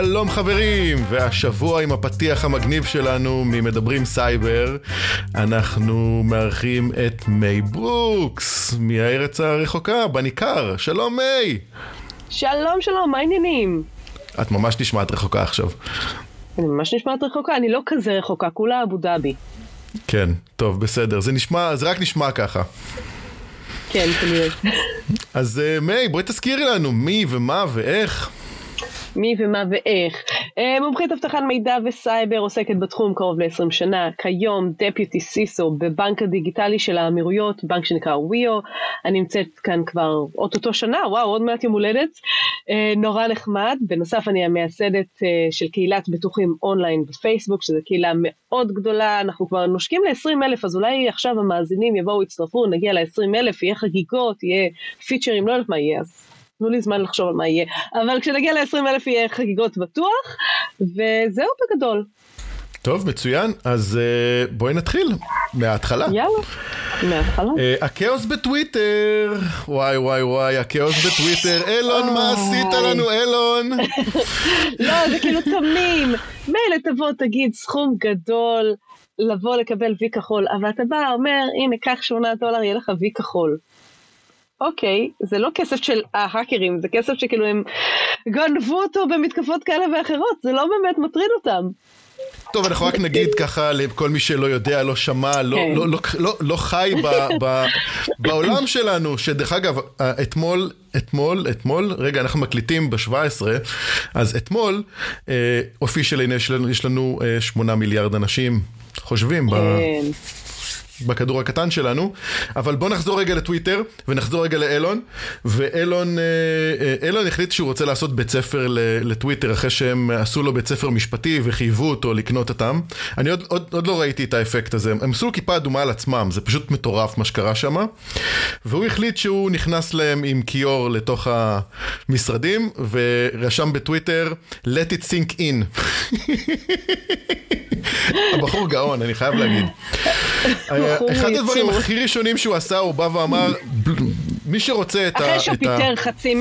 שלום חברים, והשבוע עם הפתיח המגניב שלנו ממדברים סייבר, אנחנו מארחים את מיי ברוקס מהארץ הרחוקה, בניכר. שלום מיי! שלום שלום, מה העניינים? את ממש נשמעת רחוקה עכשיו. אני ממש נשמעת רחוקה, אני לא כזה רחוקה, כולה אבו דאבי. כן, טוב, בסדר, זה נשמע, זה רק נשמע ככה. כן, כנראה. אז uh, מיי, בואי תזכירי לנו מי ומה ואיך. מי ומה ואיך. אה, מומחית אבטחת מידע וסייבר עוסקת בתחום קרוב ל-20 שנה, כיום דפיוטי סיסו בבנק הדיגיטלי של האמירויות, בנק שנקרא וויו, אני נמצאת כאן כבר אוטוטו שנה, וואו, עוד מעט יום הולדת, אה, נורא נחמד, בנוסף אני המייסדת אה, של קהילת בטוחים אונליין בפייסבוק, שזו קהילה מאוד גדולה, אנחנו כבר נושקים ל-20 אלף, אז אולי עכשיו המאזינים יבואו, יצטרפו, נגיע ל-20 אלף, יהיה חגיגות, יהיה פיצ'רים, לא יודעת מה יהיה, אז תנו לי זמן לחשוב על מה יהיה, אבל כשנגיע ל-20 אלף יהיה חגיגות בטוח, וזהו בגדול. טוב, מצוין. אז uh, בואי נתחיל מההתחלה. יאללה, מההתחלה. Uh, הכאוס בטוויטר, וואי וואי וואי, הכאוס בטוויטר. אילון, מה עשית לנו, אילון? לא, זה כאילו תמים. מילא תבוא, תגיד סכום גדול לבוא לקבל וי כחול, אבל אתה בא, אומר, הנה, קח 8 דולר, יהיה לך וי כחול. אוקיי, זה לא כסף של ההאקרים, זה כסף שכאילו הם גנבו אותו במתקפות כאלה ואחרות, זה לא באמת מטריד אותם. טוב, אנחנו רק נגיד ככה לכל מי שלא יודע, לא שמע, לא, כן. לא, לא, לא, לא חי ב, ב, בעולם שלנו, שדרך אגב, אתמול, אתמול, אתמול, רגע, אנחנו מקליטים ב-17, אז אתמול, אופישלי, יש לנו, יש לנו 8 מיליארד אנשים חושבים. ב... בכדור הקטן שלנו, אבל בוא נחזור רגע לטוויטר ונחזור רגע לאלון, ואלון אלון החליט שהוא רוצה לעשות בית ספר לטוויטר אחרי שהם עשו לו בית ספר משפטי וחייבו אותו לקנות אותם. אני עוד, עוד, עוד לא ראיתי את האפקט הזה, הם עשו כיפה אדומה על עצמם, זה פשוט מטורף מה שקרה שם, והוא החליט שהוא נכנס להם עם כיור לתוך המשרדים ורשם בטוויטר let it sink in. הבחור גאון, אני חייב להגיד. אחד הדברים הכי ראשונים שהוא עשה, הוא בא ואמר, מי שרוצה את ה... אחרי שהוא פיטר חצי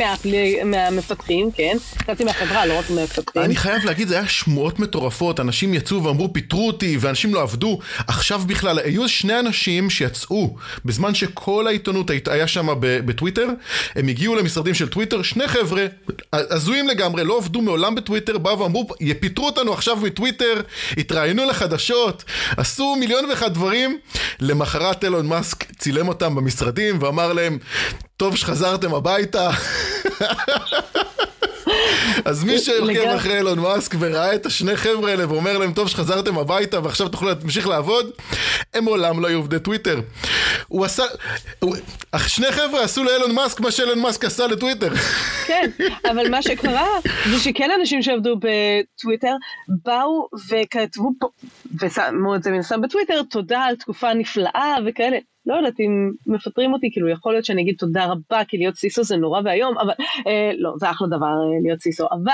מהמפתחים, כן? חצי מהחברה, לא רק מהמפתחים. אני חייב להגיד, זה היה שמועות מטורפות, אנשים יצאו ואמרו, פיטרו אותי, ואנשים לא עבדו. עכשיו בכלל, היו שני אנשים שיצאו, בזמן שכל העיתונות היה שם בטוויטר, הם הגיעו למשרדים של טוויטר, שני חבר'ה, הזויים לגמרי, לא עבדו מעולם בטוויטר, באו ואמרו, יפיטרו אותנו עכשיו מטוויטר, התראיינו לחדשות, עשו מיליון ואחד דברים. למחרת אילון מאסק צילם אותם במשרדים ואמר להם, טוב שחזרתם הביתה. אז מי שעוקב אחרי אילון מאסק וראה את השני חבר'ה האלה ואומר להם, טוב שחזרתם הביתה ועכשיו תוכלו להמשיך לעבוד, הם מעולם לא היו עובדי טוויטר. הוא עשה, הוא, שני חבר'ה עשו לאילון מאסק מה שאילון מאסק עשה לטוויטר. כן, אבל מה שקרה זה שכן אנשים שעבדו בטוויטר באו וכתבו פה, ושמו את זה מן הסתם בטוויטר, תודה על תקופה נפלאה וכאלה. לא יודעת אם מפטרים אותי, כאילו יכול להיות שאני אגיד תודה רבה, כי להיות סיסו זה נורא ואיום, אבל אה, לא, זה אחלה דבר אה, להיות סיסו, אבל,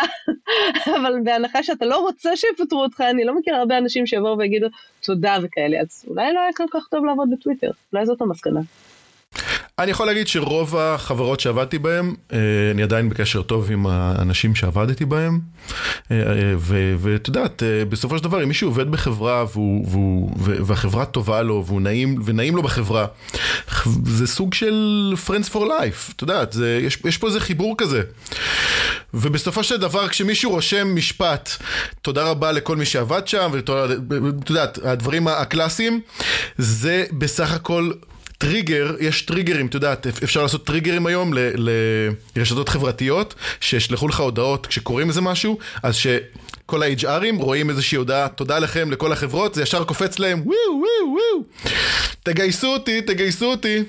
אבל בהנחה שאתה לא רוצה שיפטרו אותך, אני לא מכירה הרבה אנשים שיבואו ויגידו תודה וכאלה, אז אולי לא היה כל כך טוב לעבוד בטוויטר, אולי זאת המסקנה. אני יכול להגיד שרוב החברות שעבדתי בהן, אני עדיין בקשר טוב עם האנשים שעבדתי בהן, ואת יודעת, בסופו של דבר, אם מישהו עובד בחברה והוא, והוא, והחברה טובה לו והוא נעים, ונעים לו בחברה, זה סוג של Friends for Life, את יודעת, זה, יש, יש פה איזה חיבור כזה. ובסופו של דבר, כשמישהו רושם משפט, תודה רבה לכל מי שעבד שם, ואת יודעת, הדברים הקלאסיים, זה בסך הכל... טריגר, יש טריגרים, את יודעת, אפשר לעשות טריגרים היום לרשתות חברתיות, שישלחו לך הודעות כשקוראים איזה משהו, אז שכל ה-HRים רואים איזושהי הודעה, תודה לכם, לכל החברות, זה ישר קופץ להם, וואו וואו וואו, תגייסו אותי, תגייסו אותי.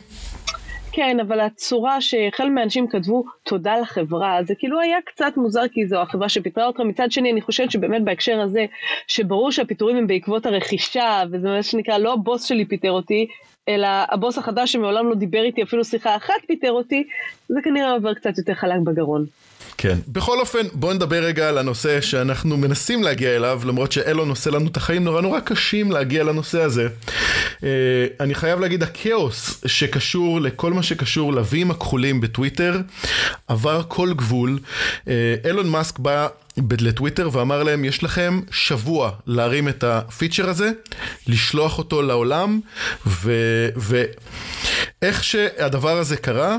כן, אבל הצורה שחלק מהאנשים כתבו תודה לחברה, זה כאילו היה קצת מוזר כי זו החברה שפיטרה אותך. מצד שני, אני חושבת שבאמת בהקשר הזה, שברור שהפיטורים הם בעקבות הרכישה, וזה מה שנקרא, לא הבוס שלי פיטר אותי, אלא הבוס החדש שמעולם לא דיבר איתי אפילו שיחה אחת פיטר אותי, זה כנראה עובר קצת יותר חלק בגרון. כן. בכל אופן, בואו נדבר רגע על הנושא שאנחנו מנסים להגיע אליו, למרות שאלון עושה לנו את החיים נורא נורא קשים להגיע לנושא הזה. אני חייב להגיד, הכאוס שקשור לכל מה שקשור לווים הכחולים בטוויטר, עבר כל גבול. אילון מאסק בא לטוויטר ואמר להם, יש לכם שבוע להרים את הפיצ'ר הזה, לשלוח אותו לעולם, ואיך שהדבר הזה קרה,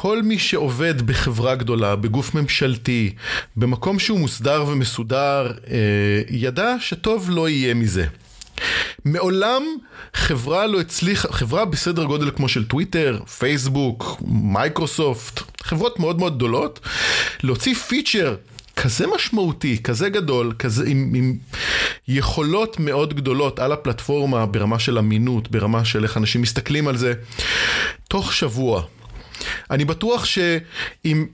כל מי שעובד בחברה גדולה, בגוף ממשלתי, במקום שהוא מוסדר ומסודר, אה, ידע שטוב לא יהיה מזה. מעולם חברה לא הצליחה, חברה בסדר גודל כמו של טוויטר, פייסבוק, מייקרוסופט, חברות מאוד מאוד גדולות, להוציא פיצ'ר כזה משמעותי, כזה גדול, כזה עם, עם יכולות מאוד גדולות על הפלטפורמה ברמה של אמינות, ברמה של איך אנשים מסתכלים על זה, תוך שבוע. אני בטוח שאם...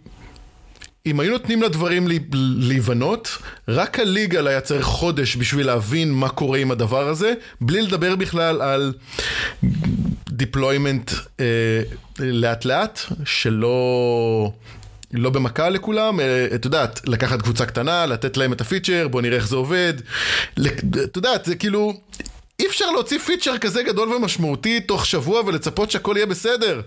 אם היו נותנים לדברים להיבנות, רק הליגל היה צריך חודש בשביל להבין מה קורה עם הדבר הזה, בלי לדבר בכלל על deployment אה, לאט לאט, שלא... לא במכה לכולם, אה, את יודעת, לקחת קבוצה קטנה, לתת להם את הפיצ'ר, בוא נראה איך זה עובד. את יודעת, זה כאילו, אי אפשר להוציא פיצ'ר כזה גדול ומשמעותי תוך שבוע ולצפות שהכל יהיה בסדר.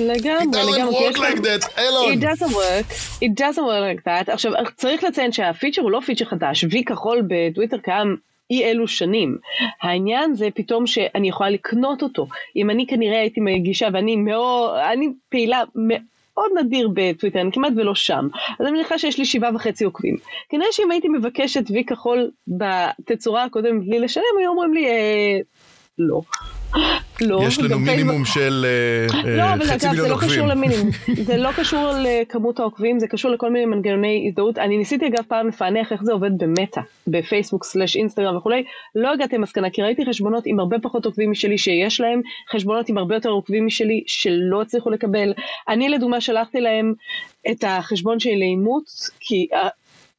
לגמרי, לגמרי. It doesn't work like that, אלון. It doesn't work, it doesn't work like that. עכשיו, צריך לציין שהפיצ'ר הוא לא פיצ'ר חדש, וי כחול בטוויטר קיים אי אלו שנים. העניין זה פתאום שאני יכולה לקנות אותו. אם אני כנראה הייתי מגישה, ואני מאוד, אני פעילה מאוד... מאוד נדיר בטוויטר, אני כמעט ולא שם. אז אני מניחה שיש לי שבעה וחצי עוקבים. כנראה שאם הייתי מבקשת וי כחול בתצורה הקודמת בלי לשלם, היו אומרים לי, אה, לא. לא, יש לנו מינימום של אה, לא, אה, אבל חצי אגב, מיליון זה לא עוקבים. קשור למינימום, זה לא קשור לכמות העוקבים, זה קשור לכל מיני מנגנוני הזדהות. אני ניסיתי אגב פעם לפענח איך זה עובד במטא, בפייסבוק סלאש אינסטגרם וכולי, לא הגעתי למסקנה, כי ראיתי חשבונות עם הרבה פחות עוקבים משלי שיש להם, חשבונות עם הרבה יותר עוקבים משלי שלא הצליחו לקבל. אני לדוגמה שלחתי להם את החשבון שלי לאימוץ, כי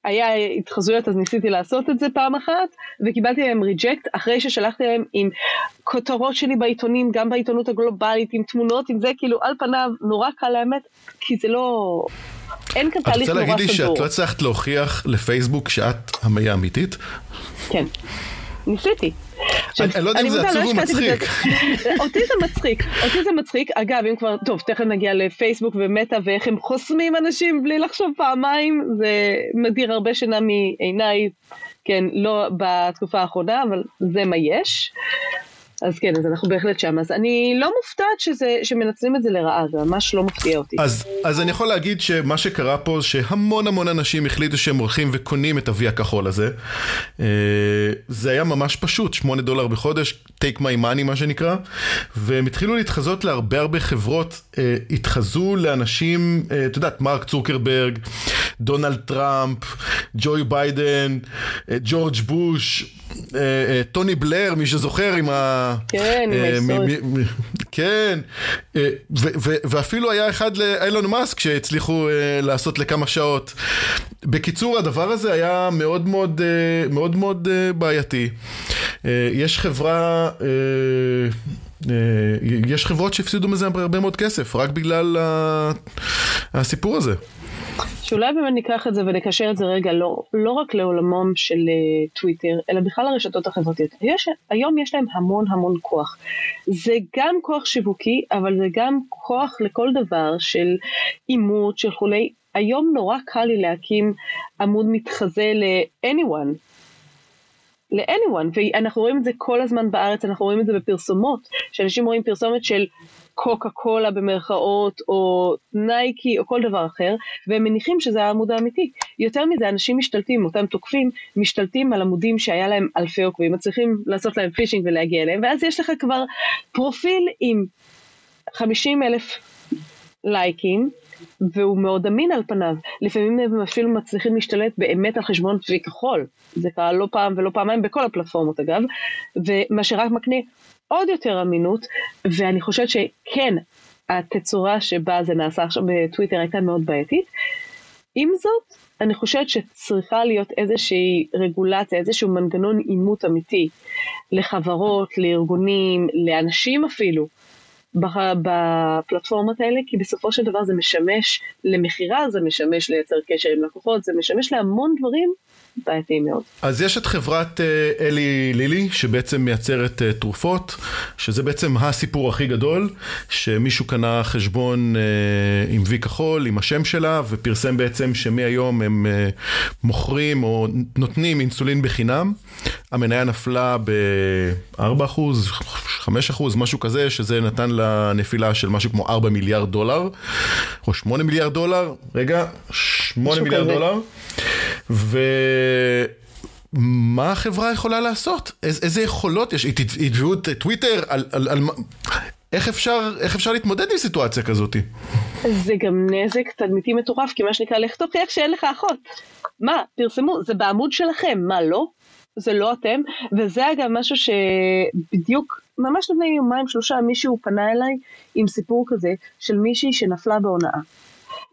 היה התחזויות אז ניסיתי לעשות את זה פעם אחת וקיבלתי להם ריג'קט אחרי ששלחתי להם עם כותרות שלי בעיתונים גם בעיתונות הגלובלית עם תמונות עם זה כאילו על פניו נורא קל לאמת כי זה לא אין כאן תהליך נורא סדור. את רוצה להגיד לי שאת לא הצלחת להוכיח לפייסבוק שאת המיה אמיתית? כן. ניסיתי. אני לא יודע אם זה עצוב או מצחיק. אותי זה מצחיק, אותי זה מצחיק. אגב, אם כבר, טוב, תכף נגיע לפייסבוק ומטא ואיך הם חוסמים אנשים בלי לחשוב פעמיים, זה מדיר הרבה שינה מעיניי, כן, לא בתקופה האחרונה, אבל זה מה יש. אז כן, אז אנחנו בהחלט שם. אז אני לא מופתעת שזה, שמנצלים את זה לרעה, זה ממש לא מפתיע אותי. אז, אז אני יכול להגיד שמה שקרה פה, שהמון המון אנשים החליטו שהם הולכים וקונים את ה-V הכחול הזה. אה, זה היה ממש פשוט, 8 דולר בחודש, take my money מה שנקרא, והם התחילו להתחזות להרבה הרבה חברות, אה, התחזו לאנשים, אה, את יודעת, מרק צוקרברג, דונלד טראמפ, ג'וי ביידן, ג'ורג' בוש, טוני בלר, מי שזוכר עם ה... כן, עם היסוד. כן, ואפילו היה אחד לאילון מאסק שהצליחו לעשות לכמה שעות. בקיצור, הדבר הזה היה מאוד מאוד מאוד מאוד בעייתי. יש חברה... יש חברות שהפסידו מזה הרבה מאוד כסף, רק בגלל הסיפור הזה. שאולי באמת ניקח את זה ונקשר את זה רגע לא, לא רק לעולמם של uh, טוויטר, אלא בכלל הרשתות החברתיות. יש, היום יש להם המון המון כוח. זה גם כוח שיווקי, אבל זה גם כוח לכל דבר של עימות, של כולי. היום נורא קל לי להקים עמוד מתחזה ל-anyone. ל-anyone, ואנחנו רואים את זה כל הזמן בארץ, אנחנו רואים את זה בפרסומות, שאנשים רואים פרסומת של קוקה קולה במרכאות, או נייקי, או כל דבר אחר, והם מניחים שזה העמוד האמיתי. יותר מזה, אנשים משתלטים, אותם תוקפים, משתלטים על עמודים שהיה להם אלפי עוקבים, מצליחים לעשות להם פישינג ולהגיע אליהם, ואז יש לך כבר פרופיל עם 50 אלף לייקים, והוא מאוד אמין על פניו. לפעמים הם אפילו מצליחים להשתלט באמת על חשבון וי כחול. זה קרה לא פעם ולא פעמיים בכל הפלטפורמות אגב, ומה שרק מקנה עוד יותר אמינות, ואני חושבת שכן, התצורה שבה זה נעשה עכשיו בטוויטר הייתה מאוד בעייתית. עם זאת, אני חושבת שצריכה להיות איזושהי רגולציה, איזשהו מנגנון עימות אמיתי לחברות, לארגונים, לאנשים אפילו, בפלטפורמות האלה, כי בסופו של דבר זה משמש למכירה, זה משמש לייצר קשר עם לקוחות, זה משמש להמון דברים בעייתיים מאוד. אז יש את חברת אה, אלי לילי, שבעצם מייצרת אה, תרופות, שזה בעצם הסיפור הכי גדול, שמישהו קנה חשבון אה, עם וי כחול, עם השם שלה, ופרסם בעצם שמהיום הם מוכרים או נותנים אינסולין בחינם. המניה נפלה ב-4%, 5%, משהו כזה, שזה נתן לה נפילה של משהו כמו 4 מיליארד דולר, או 8 מיליארד דולר, רגע, 8 מיליארד כזה. דולר. ומה החברה יכולה לעשות? איזה, איזה יכולות יש? יתבעו את טוויטר על, על, על... איך אפשר, איך אפשר להתמודד עם סיטואציה כזאת? זה גם נזק תדמיתי מטורף, כי מה שנקרא, לך תוכיח שאין לך אחות. מה, פרסמו, זה בעמוד שלכם, מה לא? זה לא אתם, וזה אגב משהו שבדיוק, ממש לפני יומיים שלושה מישהו פנה אליי עם סיפור כזה של מישהי שנפלה בהונאה.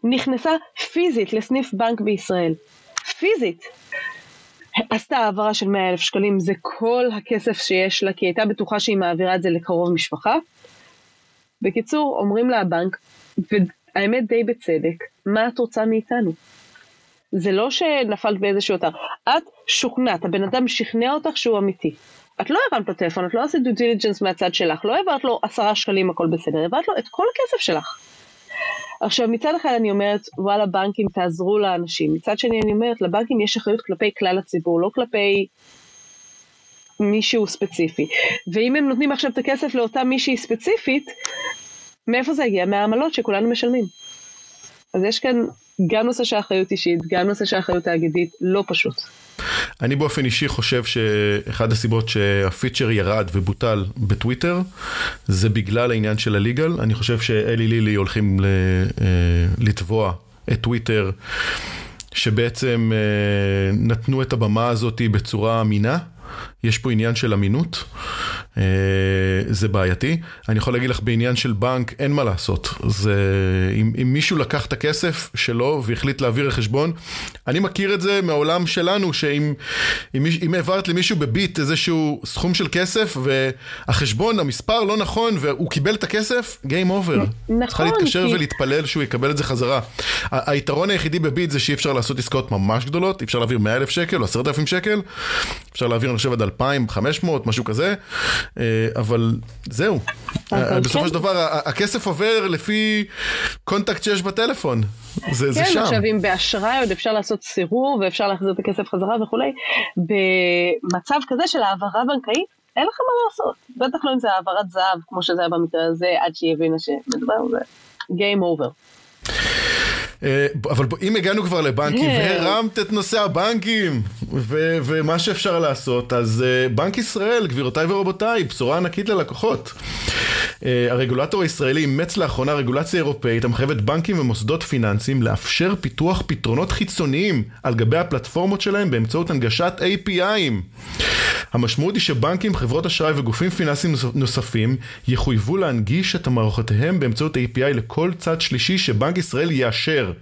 נכנסה פיזית לסניף בנק בישראל. פיזית. עשתה העברה של 100 אלף שקלים, זה כל הכסף שיש לה, כי היא הייתה בטוחה שהיא מעבירה את זה לקרוב משפחה. בקיצור, אומרים לה הבנק, והאמת די בצדק, מה את רוצה מאיתנו? זה לא שנפלת באיזשהו אתר, את שוכנעת, הבן אדם שכנע אותך שהוא אמיתי. את לא הרמת לו טלפון, את לא עשית דו דיליג'נס מהצד שלך, לא העברת לו עשרה שקלים הכל בסדר, העברת לו את כל הכסף שלך. עכשיו מצד אחד אני אומרת וואלה בנקים תעזרו לאנשים, מצד שני אני אומרת לבנקים יש אחריות כלפי כלל הציבור, לא כלפי מישהו ספציפי. ואם הם נותנים עכשיו את הכסף לאותה מישהי ספציפית, מאיפה זה הגיע? מהעמלות שכולנו משלמים. אז יש כאן גם נושא של אחריות אישית, גם נושא של אחריות תאגידית, לא פשוט. אני באופן אישי חושב שאחד הסיבות שהפיצ'ר ירד ובוטל בטוויטר זה בגלל העניין של הליגל. אני חושב שאלי לילי הולכים אה, לתבוע את טוויטר שבעצם אה, נתנו את הבמה הזאת בצורה אמינה. יש פה עניין של אמינות, אה, זה בעייתי. אני יכול להגיד לך בעניין של בנק, אין מה לעשות. זה, אם, אם מישהו לקח את הכסף שלו והחליט להעביר לחשבון, אני מכיר את זה מהעולם שלנו, שאם אם, אם העברת למישהו בביט איזשהו סכום של כסף, והחשבון, המספר לא נכון, והוא קיבל את הכסף, Game over. נכון. צריכה להתקשר כי... ולהתפלל שהוא יקבל את זה חזרה. היתרון היחידי בביט זה שאי אפשר לעשות עסקאות ממש גדולות, אי אפשר להעביר 100 אלף שקל או 10,000 שקל, אפשר להעביר, אני חושב, עד 2,500, משהו כזה. אה, אבל זהו, אה, בסופו. של דבר הכסף עובר לפי קונטקט שיש בטלפון, זה כן, שם. כן, עכשיו אם באשראי עוד אפשר לעשות סירור ואפשר להחזיר את הכסף חזרה וכולי, במצב כזה של העברה בנקאית, אין לך מה לעשות. בטח לא אם זה העברת זהב, כמו שזה היה במקרה הזה, עד שהיא הבינה שמדובר זה. Game over. אה, אבל אם הגענו כבר לבנקים כן. והרמת את נושא הבנקים ומה שאפשר לעשות, אז אה, בנק ישראל, גבירותיי ורבותיי, בשורה ענקית ללקוחות. אה, הרגולטור הישראלי אימץ לאחרונה רגולציה אירופאית המחייבת בנקים ומוסדות פיננסיים לאפשר פיתוח פתרונות חיצוניים על גבי הפלטפורמות שלהם באמצעות הנגשת API'ים. המשמעות היא שבנקים, חברות אשראי וגופים פיננסיים נוספים יחויבו להנגיש את מערכותיהם באמצעות API לכל צד שלישי שבנק ישראל יאשר.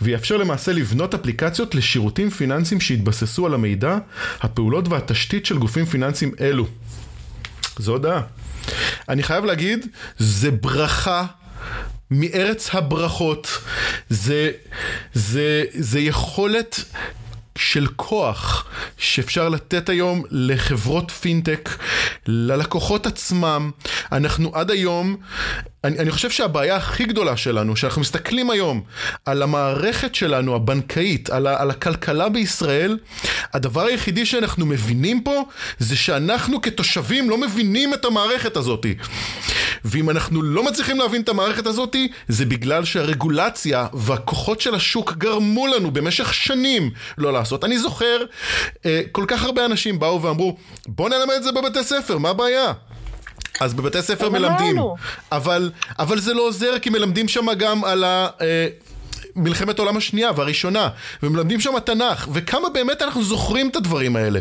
ויאפשר למעשה לבנות אפליקציות לשירותים פיננסיים שהתבססו על המידע, הפעולות והתשתית של גופים פיננסיים אלו. זו הודעה. אני חייב להגיד, זה ברכה מארץ הברכות, זה, זה, זה יכולת של כוח שאפשר לתת היום לחברות פינטק, ללקוחות עצמם. אנחנו עד היום, אני, אני חושב שהבעיה הכי גדולה שלנו, שאנחנו מסתכלים היום על המערכת שלנו, הבנקאית, על, ה, על הכלכלה בישראל, הדבר היחידי שאנחנו מבינים פה זה שאנחנו כתושבים לא מבינים את המערכת הזאת. ואם אנחנו לא מצליחים להבין את המערכת הזאת, זה בגלל שהרגולציה והכוחות של השוק גרמו לנו במשך שנים לא לעשות. אני זוכר, אה, כל כך הרבה אנשים באו ואמרו, בוא נלמד את זה בבתי ספר, מה הבעיה? אז בבתי ספר מלמדים, אבל, אבל זה לא עוזר כי מלמדים שם גם על ה... אה, מלחמת העולם השנייה והראשונה, ומלמדים שם תנ"ך, וכמה באמת אנחנו זוכרים את הדברים האלה.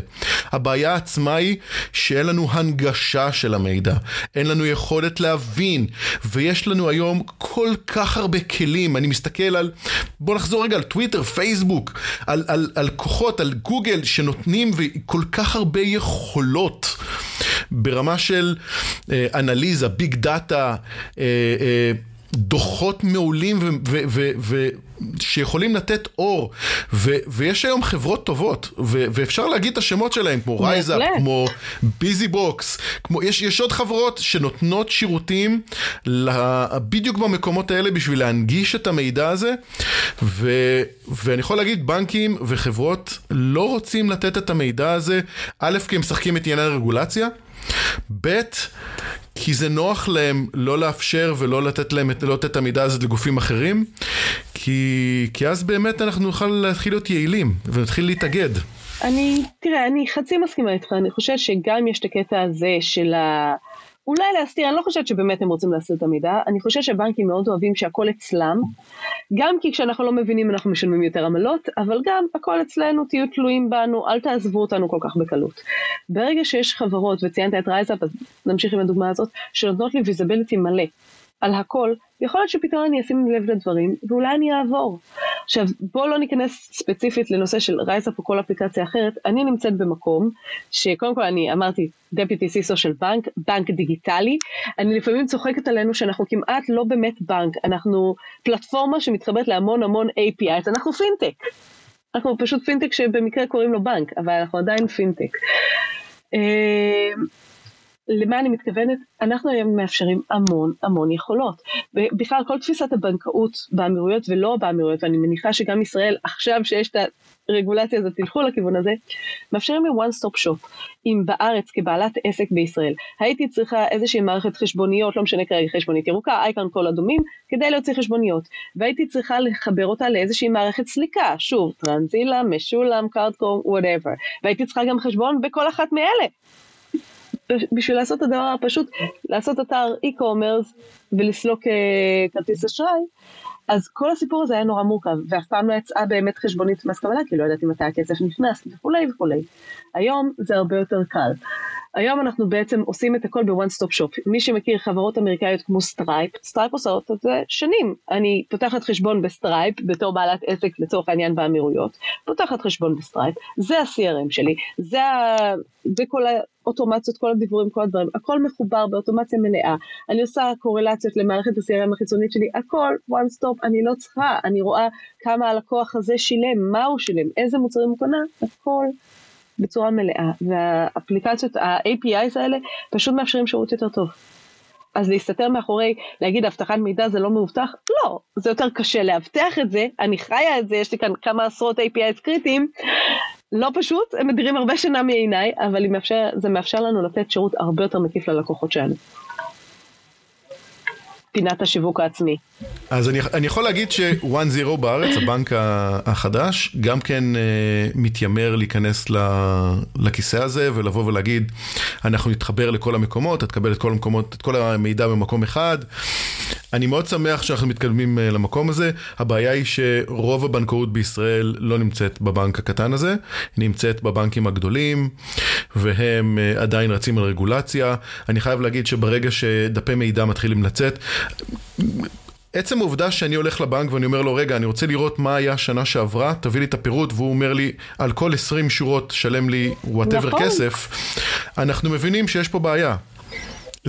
הבעיה עצמה היא שאין לנו הנגשה של המידע, אין לנו יכולת להבין, ויש לנו היום כל כך הרבה כלים, אני מסתכל על, בוא נחזור רגע על טוויטר, פייסבוק, על, על, על כוחות, על גוגל, שנותנים כל כך הרבה יכולות. ברמה של אה, אנליזה, ביג דאטה, אה, אה, דוחות מעולים שיכולים לתת אור, ויש היום חברות טובות, ואפשר להגיד את השמות שלהם, כמו רייזאפ, כמו ביזי בוקס, יש, יש עוד חברות שנותנות שירותים בדיוק במקומות האלה בשביל להנגיש את המידע הזה, ו, ואני יכול להגיד, בנקים וחברות לא רוצים לתת את המידע הזה, א', כי הם משחקים את עניין הרגולציה, ב', כי זה נוח להם לא לאפשר ולא לתת להם, לא לתת את המידע הזה לגופים אחרים, כי, כי אז באמת אנחנו נוכל להתחיל להיות יעילים ונתחיל להתאגד. אני, תראה, אני חצי מסכימה איתך, אני חושבת שגם יש את הקטע הזה של ה... אולי להסתיר, אני לא חושבת שבאמת הם רוצים להסתיר את המידע, אני חושבת שבנקים מאוד אוהבים שהכל אצלם, גם כי כשאנחנו לא מבינים אנחנו משלמים יותר עמלות, אבל גם הכל אצלנו, תהיו תלויים בנו, אל תעזבו אותנו כל כך בקלות. ברגע שיש חברות, וציינת את רייזאפ, אז נמשיך עם הדוגמה הזאת, שנותנות לי visibility מלא על הכל, יכול להיות שפתאום אני אשים לב לדברים, ואולי אני אעבור. עכשיו, בואו לא ניכנס ספציפית לנושא של רייסאפ או כל אפליקציה אחרת, אני נמצאת במקום שקודם כל אני אמרתי deputy CISO של בנק, בנק דיגיטלי, אני לפעמים צוחקת עלינו שאנחנו כמעט לא באמת בנק, אנחנו פלטפורמה שמתחברת להמון המון API, אנחנו פינטק. אנחנו פשוט פינטק שבמקרה קוראים לו בנק, אבל אנחנו עדיין פינטק. למה אני מתכוונת? אנחנו היום מאפשרים המון המון יכולות. בכלל כל תפיסת הבנקאות באמירויות ולא באמירויות, ואני מניחה שגם ישראל עכשיו שיש את הרגולציה הזאת תלכו לכיוון הזה, מאפשרים לי one stop shop. אם בארץ כבעלת עסק בישראל הייתי צריכה איזושהי מערכת חשבוניות, לא משנה כרגע חשבונית ירוקה, iCount כל הדומים, כדי להוציא חשבוניות. והייתי צריכה לחבר אותה לאיזושהי מערכת סליקה, שוב, טרנזילה, משולם, קארדקום, whatever. והייתי צריכה גם חשבון בכל אחת מאלה. בשביל לעשות את הדבר הפשוט, לעשות אתר e-commerce ולסלוק אה, כרטיס אשראי, אז כל הסיפור הזה היה נורא מורכב, ואף פעם לא יצאה באמת חשבונית מס קבלה, כי לא ידעתי מתי הכסף נכנס וכולי וכולי. היום זה הרבה יותר קל. היום אנחנו בעצם עושים את הכל ב one stop shop. מי שמכיר חברות אמריקאיות כמו סטרייפ, סטרייפ עושות את זה שנים. אני פותחת חשבון בסטרייפ בתור בעלת עסק לצורך העניין באמירויות, פותחת חשבון בסטרייפ, זה ה-CRM שלי, זה, ה... זה כל האוטומציות, כל הדיבורים, כל הדברים, הכל מחובר באוטומציה מלאה. אני עושה קורלציות למערכת ה-CRM החיצונית שלי, הכל one stop, אני לא צריכה, אני רואה כמה הלקוח הזה שילם, מה הוא שילם, איזה מוצרים הוא קנה, הכל בצורה מלאה, והאפליקציות, ה-APIs האלה פשוט מאפשרים שירות יותר טוב. אז להסתתר מאחורי, להגיד אבטחת מידע זה לא מאובטח? לא, זה יותר קשה לאבטח את זה, אני חיה את זה, יש לי כאן כמה עשרות APIs קריטיים, לא פשוט, הם מדירים הרבה שינה מעיניי, אבל מאפשר, זה מאפשר לנו לתת שירות הרבה יותר מקיף ללקוחות שלנו. פינת השיווק העצמי. אז אני, אני יכול להגיד ש-1-0 בארץ, הבנק החדש, גם כן uh, מתיימר להיכנס לכיסא הזה ולבוא ולהגיד, אנחנו נתחבר לכל המקומות, אתה תקבל את כל המקומות, את כל המידע במקום אחד. אני מאוד שמח שאנחנו מתקדמים uh, למקום הזה. הבעיה היא שרוב הבנקאות בישראל לא נמצאת בבנק הקטן הזה, היא נמצאת בבנקים הגדולים, והם uh, עדיין רצים על רגולציה. אני חייב להגיד שברגע שדפי מידע מתחילים לצאת, עצם העובדה שאני הולך לבנק ואני אומר לו, רגע, אני רוצה לראות מה היה שנה שעברה, תביא לי את הפירוט, והוא אומר לי, על כל 20 שורות שלם לי whatever נכון. כסף, אנחנו מבינים שיש פה בעיה. כן,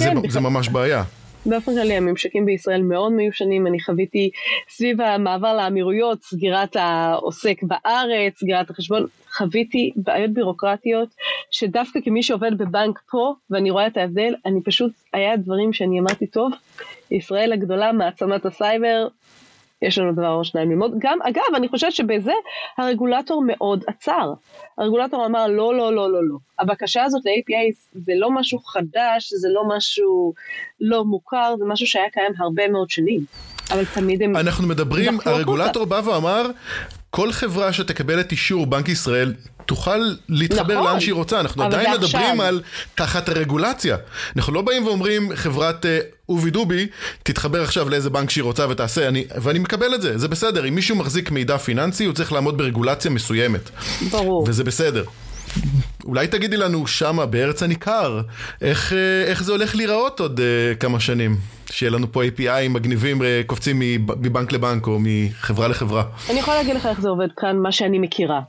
זה, זה ממש בעיה. באופן כללי הממשקים בישראל מאוד מיושנים, אני חוויתי סביב המעבר לאמירויות, סגירת העוסק בארץ, סגירת החשבון, חוויתי בעיות בירוקרטיות, שדווקא כמי שעובד בבנק פה, ואני רואה את ההבדל, אני פשוט, היה דברים שאני אמרתי, טוב, ישראל הגדולה, מעצמת הסייבר, יש לנו דבר או שניים ללמוד. גם, אגב, אני חושבת שבזה הרגולטור מאוד עצר. הרגולטור אמר, לא, לא, לא, לא, לא. הבקשה הזאת ל-API זה לא משהו חדש, זה לא משהו לא מוכר, זה משהו שהיה קיים הרבה מאוד שנים. אבל תמיד הם... אנחנו מדברים, הרגולטור בא ואמר, כל חברה שתקבל את אישור בנק ישראל תוכל להתחבר נכון, לאן שהיא רוצה, אנחנו עדיין מדברים עכשיו. על תחת הרגולציה. אנחנו לא באים ואומרים חברת אה, אובי דובי, תתחבר עכשיו לאיזה בנק שהיא רוצה ותעשה, אני, ואני מקבל את זה, זה בסדר. אם מישהו מחזיק מידע פיננסי, הוא צריך לעמוד ברגולציה מסוימת. ברור. וזה בסדר. אולי תגידי לנו שמה בארץ הניכר, איך, אה, איך זה הולך להיראות עוד uh, כמה שנים? שיהיה לנו פה API מגניבים uh, קופצים מבנק לבנק או מחברה לחברה. אני יכולה להגיד לך איך זה עובד כאן, מה שאני מכירה.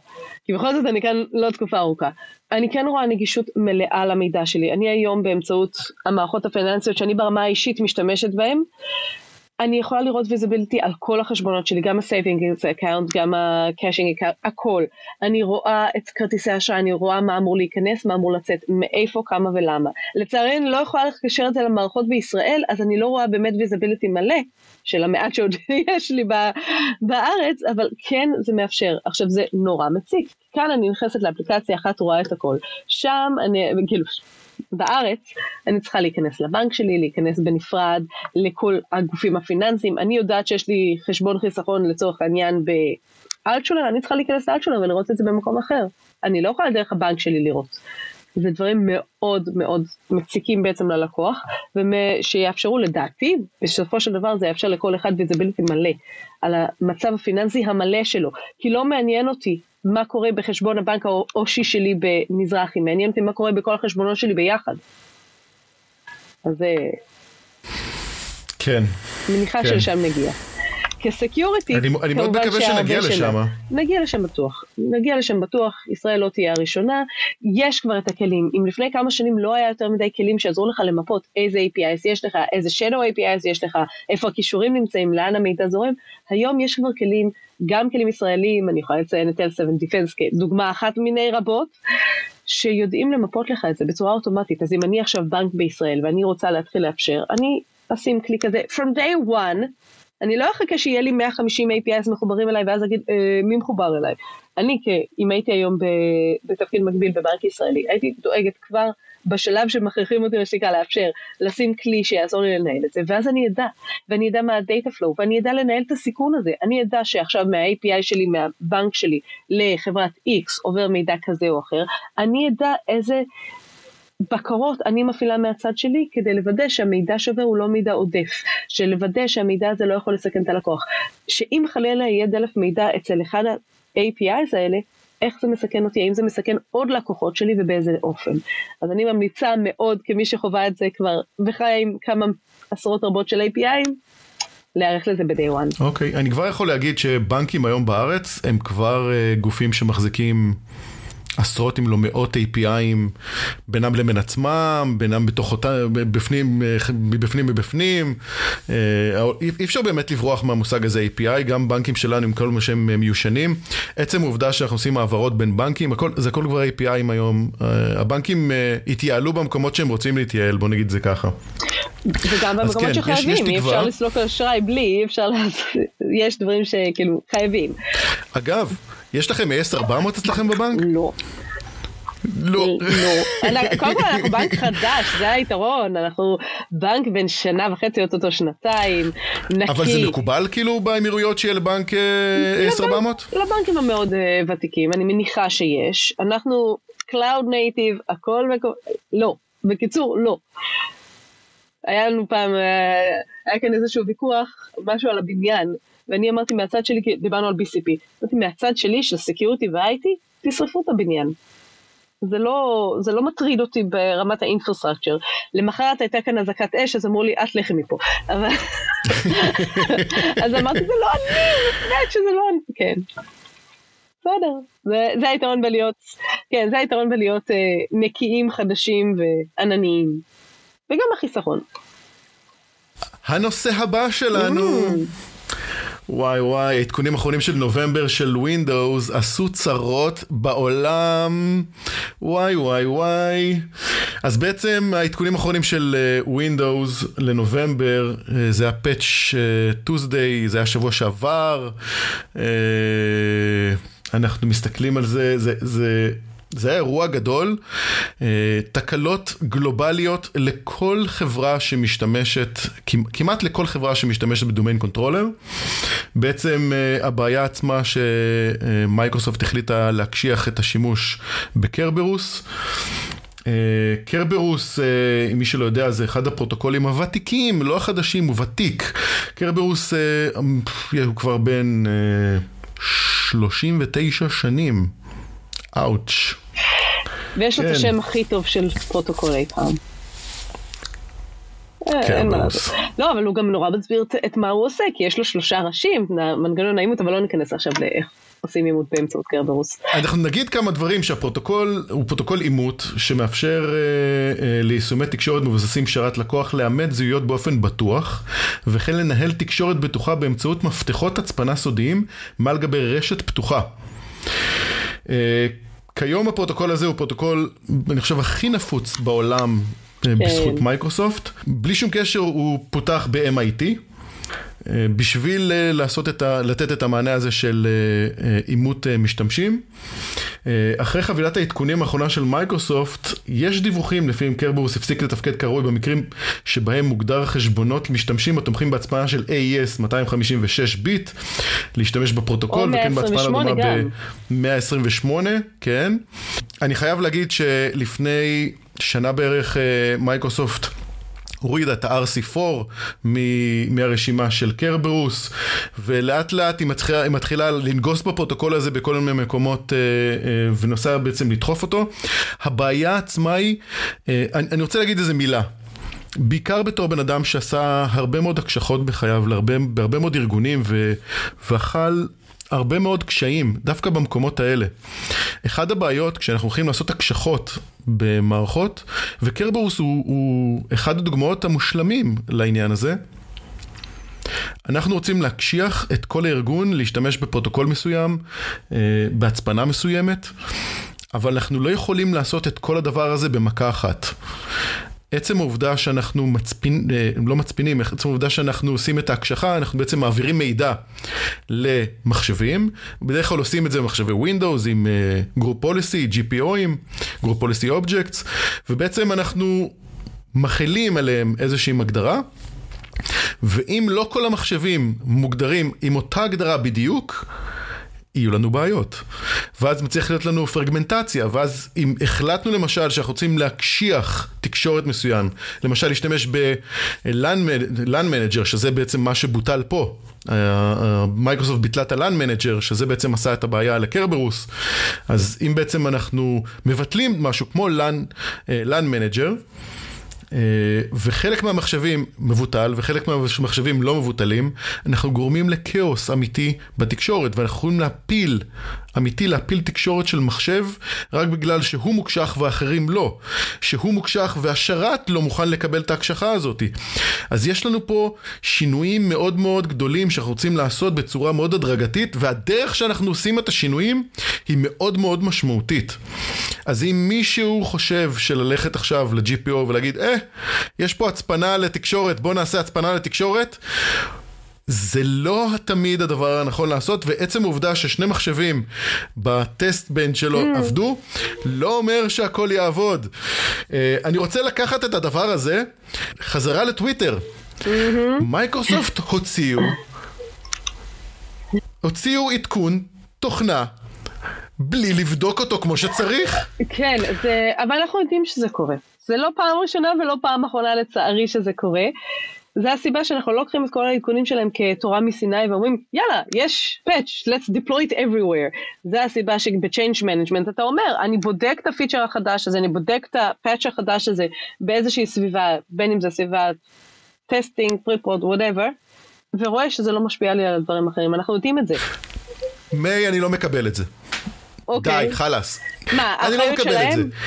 כי בכל זאת אני כאן לא תקופה ארוכה. אני כן רואה נגישות מלאה למידע שלי. אני היום באמצעות המערכות הפיננסיות שאני ברמה האישית משתמשת בהן, אני יכולה לראות visibility על כל החשבונות שלי, גם ה-saving account, גם ה- checking account, הכל. אני רואה את כרטיסי האשראי, אני רואה מה אמור להיכנס, מה אמור לצאת, מאיפה, כמה ולמה. לצערי אני לא יכולה לקשר את זה למערכות בישראל, אז אני לא רואה באמת visibility מלא של המעט שעוד יש לי בארץ, אבל כן זה מאפשר. עכשיו זה נורא מציק. כאן אני נכנסת לאפליקציה אחת, רואה את הכל. שם אני, כאילו, בארץ, אני צריכה להיכנס לבנק שלי, להיכנס בנפרד לכל הגופים הפיננסיים. אני יודעת שיש לי חשבון חיסכון לצורך העניין באלטשולר, אני צריכה להיכנס לאלטשולר ולראות את זה במקום אחר. אני לא יכולה דרך הבנק שלי לראות. זה דברים מאוד מאוד מציקים בעצם ללקוח, ושיאפשרו לדעתי, בסופו של דבר זה יאפשר לכל אחד visibility מלא, על המצב הפיננסי המלא שלו, כי לא מעניין אותי מה קורה בחשבון הבנק האישי שלי במזרחי, מעניין אותי מה קורה בכל החשבונות שלי ביחד. אז אה, כן. מניחה כן. שלשם נגיע. כ security, אני, אני מאוד מקווה שנגיע לשם. נגיע לשם בטוח. נגיע לשם בטוח, ישראל לא תהיה הראשונה. יש כבר את הכלים. אם לפני כמה שנים לא היה יותר מדי כלים שיעזרו לך למפות איזה APIs יש לך, איזה shadow APIs יש לך, איפה הכישורים נמצאים, לאן המידע זורם, היום יש כבר כלים, גם כלים ישראלים, אני יכולה לציין את L7 Defense כדוגמה אחת מיני רבות. שיודעים למפות לך את זה בצורה אוטומטית. אז אם אני עכשיו בנק בישראל ואני רוצה להתחיל לאפשר, אני אשים כלי כזה, from day one, אני לא אחכה שיהיה לי 150 APIs מחוברים אליי ואז אגיד אה, מי מחובר אליי. אני, אם הייתי היום בתפקיד מקביל בבנק ישראלי, הייתי דואגת כבר בשלב שמכריחים אותי לשתיקה לאפשר, לשים כלי שיעזור לי לנהל את זה, ואז אני אדע, ואני אדע מה ה-data flow, ואני אדע לנהל את הסיכון הזה. אני אדע שעכשיו מה-API שלי, מהבנק שלי, לחברת X עובר מידע כזה או אחר, אני אדע איזה בקרות אני מפעילה מהצד שלי כדי לוודא שהמידע שווה הוא לא מידע עודף, שלוודא שהמידע הזה לא יכול לסכן את הלקוח. שאם חלילה יהיה דלף מידע אצל אחד ה-APIs האלה, איך זה מסכן אותי, האם זה מסכן עוד לקוחות שלי ובאיזה אופן. אז אני ממליצה מאוד כמי שחווה את זה כבר וחיה עם כמה עשרות רבות של APIים, להיערך לזה ב-day one. אוקיי, okay. אני כבר יכול להגיד שבנקים היום בארץ הם כבר uh, גופים שמחזיקים עשרות אם לא מאות API'ים בינם לבין עצמם, בינם בתוך אותה, בפנים, מבפנים מבפנים. אה, אי אפשר באמת לברוח מהמושג הזה API, גם בנקים שלנו עם כל מה שהם מיושנים. עצם העובדה שאנחנו עושים העברות בין בנקים, הכל, זה הכל כבר API'ים היום. אה, הבנקים אה, התייעלו במקומות שהם רוצים להתייעל, בוא נגיד זה ככה. וגם במקומות כן, שחייבים, יש, יש אי אפשר לסלוק אשראי בלי, אי אפשר לעשות, יש דברים שכאילו חייבים. אגב, יש לכם AS400 אצלכם בבנק? לא. לא. לא. קודם כל אנחנו בנק חדש, זה היתרון, אנחנו בנק בן שנה וחצי, אוטוטו שנתיים, נקי. אבל זה מקובל כאילו באמירויות שיהיה לבנק AS400? לבנקים המאוד אה, ותיקים, אני מניחה שיש. אנחנו Cloud Native, הכל מקובל, לא. בקיצור, לא. היה לנו פעם, אה, היה כאן איזשהו ויכוח, משהו על הבניין, ואני אמרתי מהצד שלי, כי דיברנו על BCP, אמרתי מהצד שלי של security ו-IT, תשרפו את הבניין. זה לא, זה לא מטריד אותי ברמת האינפרסטרקצ'ר. למחרת הייתה כאן אזעקת אש, אז אמרו לי, את לכי מפה. אבל... אז אמרתי, זה לא אני, באמת שזה לא אני. כן. בסדר, זה, זה היתרון בלהיות, כן, זה היתרון בלהיות אה, נקיים, חדשים וענניים. וגם החיסכון. הנושא הבא שלנו. Mm. וואי וואי, עדכונים אחרונים של נובמבר של Windows עשו צרות בעולם. וואי וואי וואי. אז בעצם העדכונים האחרונים של uh, Windows לנובמבר, uh, זה הפאץ' uh, Tuesday, זה היה שבוע שעבר. אנחנו מסתכלים על זה, זה, זה זה היה אירוע גדול, אה, תקלות גלובליות לכל חברה שמשתמשת, כמעט לכל חברה שמשתמשת ב domain controller. בעצם אה, הבעיה עצמה שמייקרוסופט החליטה להקשיח את השימוש בקרברוס. קרברוס, מי שלא יודע, זה אחד הפרוטוקולים הוותיקים, לא החדשים, הוא ותיק. קרברוס הוא כבר בן 39 שנים. אאוץ'. ויש לו את כן. השם הכי טוב של פרוטוקול אי פעם. אה, לעשות. לא, אבל הוא גם נורא מסביר את מה הוא עושה, כי יש לו שלושה ראשים, מנגנון האימות, אבל לא ניכנס עכשיו לאיך. עושים אימות באמצעות קרברוס. אנחנו נגיד כמה דברים שהפרוטוקול הוא פרוטוקול אימות שמאפשר אה, אה, ליישומי תקשורת מבוססים שרת לקוח לאמת זהויות באופן בטוח וכן לנהל תקשורת בטוחה באמצעות מפתחות הצפנה סודיים מעל גבי רשת פתוחה. אה, כיום הפרוטוקול הזה הוא פרוטוקול, אני חושב, הכי נפוץ בעולם אה, כן. בזכות מייקרוסופט. בלי שום קשר הוא פותח ב-MIT. אה, בשביל אה, לעשות את ה, לתת את המענה הזה של אה, אימות משתמשים. אחרי חבילת העדכונים האחרונה של מייקרוסופט, יש דיווחים לפיהם קרברוס הפסיק לתפקד כראוי במקרים שבהם מוגדר חשבונות משתמשים התומכים בהצפנה של AES 256 ביט, להשתמש בפרוטוקול, וכן בהצפנה לדוגמה ב-128, כן. אני חייב להגיד שלפני שנה בערך מייקרוסופט הורידה את ה-RC4 מהרשימה של קרברוס, ולאט לאט היא מתחילה, היא מתחילה לנגוס בפרוטוקול הזה בכל מיני מקומות אה, אה, ומנסה בעצם לדחוף אותו. הבעיה עצמה היא, אה, אני, אני רוצה להגיד איזה מילה. בעיקר בתור בן אדם שעשה הרבה מאוד הקשחות בחייו להרבה, בהרבה מאוד ארגונים ו, ואכל הרבה מאוד קשיים, דווקא במקומות האלה. אחד הבעיות כשאנחנו הולכים לעשות הקשחות במערכות, וקרברוס הוא, הוא אחד הדוגמאות המושלמים לעניין הזה. אנחנו רוצים להקשיח את כל הארגון להשתמש בפרוטוקול מסוים, אה, בהצפנה מסוימת, אבל אנחנו לא יכולים לעשות את כל הדבר הזה במכה אחת. עצם העובדה שאנחנו מצפין, אה, לא מצפינים, עצם העובדה שאנחנו עושים את ההקשחה, אנחנו בעצם מעבירים מידע למחשבים, בדרך כלל עושים את זה במחשבי Windows עם group policy, GPO ים, group policy objects, ובעצם אנחנו מכילים עליהם איזושהי הגדרה. ואם לא כל המחשבים מוגדרים עם אותה הגדרה בדיוק, יהיו לנו בעיות. ואז צריך להיות לנו פרגמנטציה, ואז אם החלטנו למשל שאנחנו רוצים להקשיח תקשורת מסוים, למשל להשתמש ב- LAN manager, שזה בעצם מה שבוטל פה. מייקרוסופט ביטלה את ה- LAN manager, שזה בעצם עשה את הבעיה לקרברוס. אז אם בעצם אנחנו מבטלים משהו כמו manager, אה, וחלק מהמחשבים מבוטל וחלק מהמחשבים לא מבוטלים, אנחנו גורמים לכאוס אמיתי בתקשורת ואנחנו יכולים להפיל, אמיתי להפיל תקשורת של מחשב רק בגלל שהוא מוקשח ואחרים לא. שהוא מוקשח והשרת לא מוכן לקבל את ההקשחה הזאת. אז יש לנו פה שינויים מאוד מאוד גדולים שאנחנו רוצים לעשות בצורה מאוד הדרגתית והדרך שאנחנו עושים את השינויים היא מאוד מאוד משמעותית. אז אם מישהו חושב שללכת עכשיו ל-GPO ולהגיד, אה, יש פה הצפנה לתקשורת, בוא נעשה הצפנה לתקשורת. זה לא תמיד הדבר הנכון לעשות, ועצם העובדה ששני מחשבים בטסט בנד שלו mm. עבדו, לא אומר שהכל יעבוד. Uh, אני רוצה לקחת את הדבר הזה חזרה לטוויטר. Mm-hmm. מייקרוסופט הוציאו, הוציאו עדכון תוכנה בלי לבדוק אותו כמו שצריך. כן, זה, אבל אנחנו יודעים שזה קורה. זה לא פעם ראשונה ולא פעם אחרונה לצערי שזה קורה. זה הסיבה שאנחנו לא לוקחים את כל העדכונים שלהם כתורה מסיני ואומרים יאללה יש patch let's deploy it everywhere זה הסיבה שב-change management אתה אומר אני בודק את הפיצ'ר החדש הזה אני בודק את ה patch החדש הזה באיזושהי סביבה בין אם זה סביבה testing preprod whatever ורואה שזה לא משפיע לי על דברים אחרים אנחנו יודעים את זה. מאי אני לא מקבל את זה. אוקיי. די חלאס. מה האחריות שלהם? אני לא מקבל? את זה.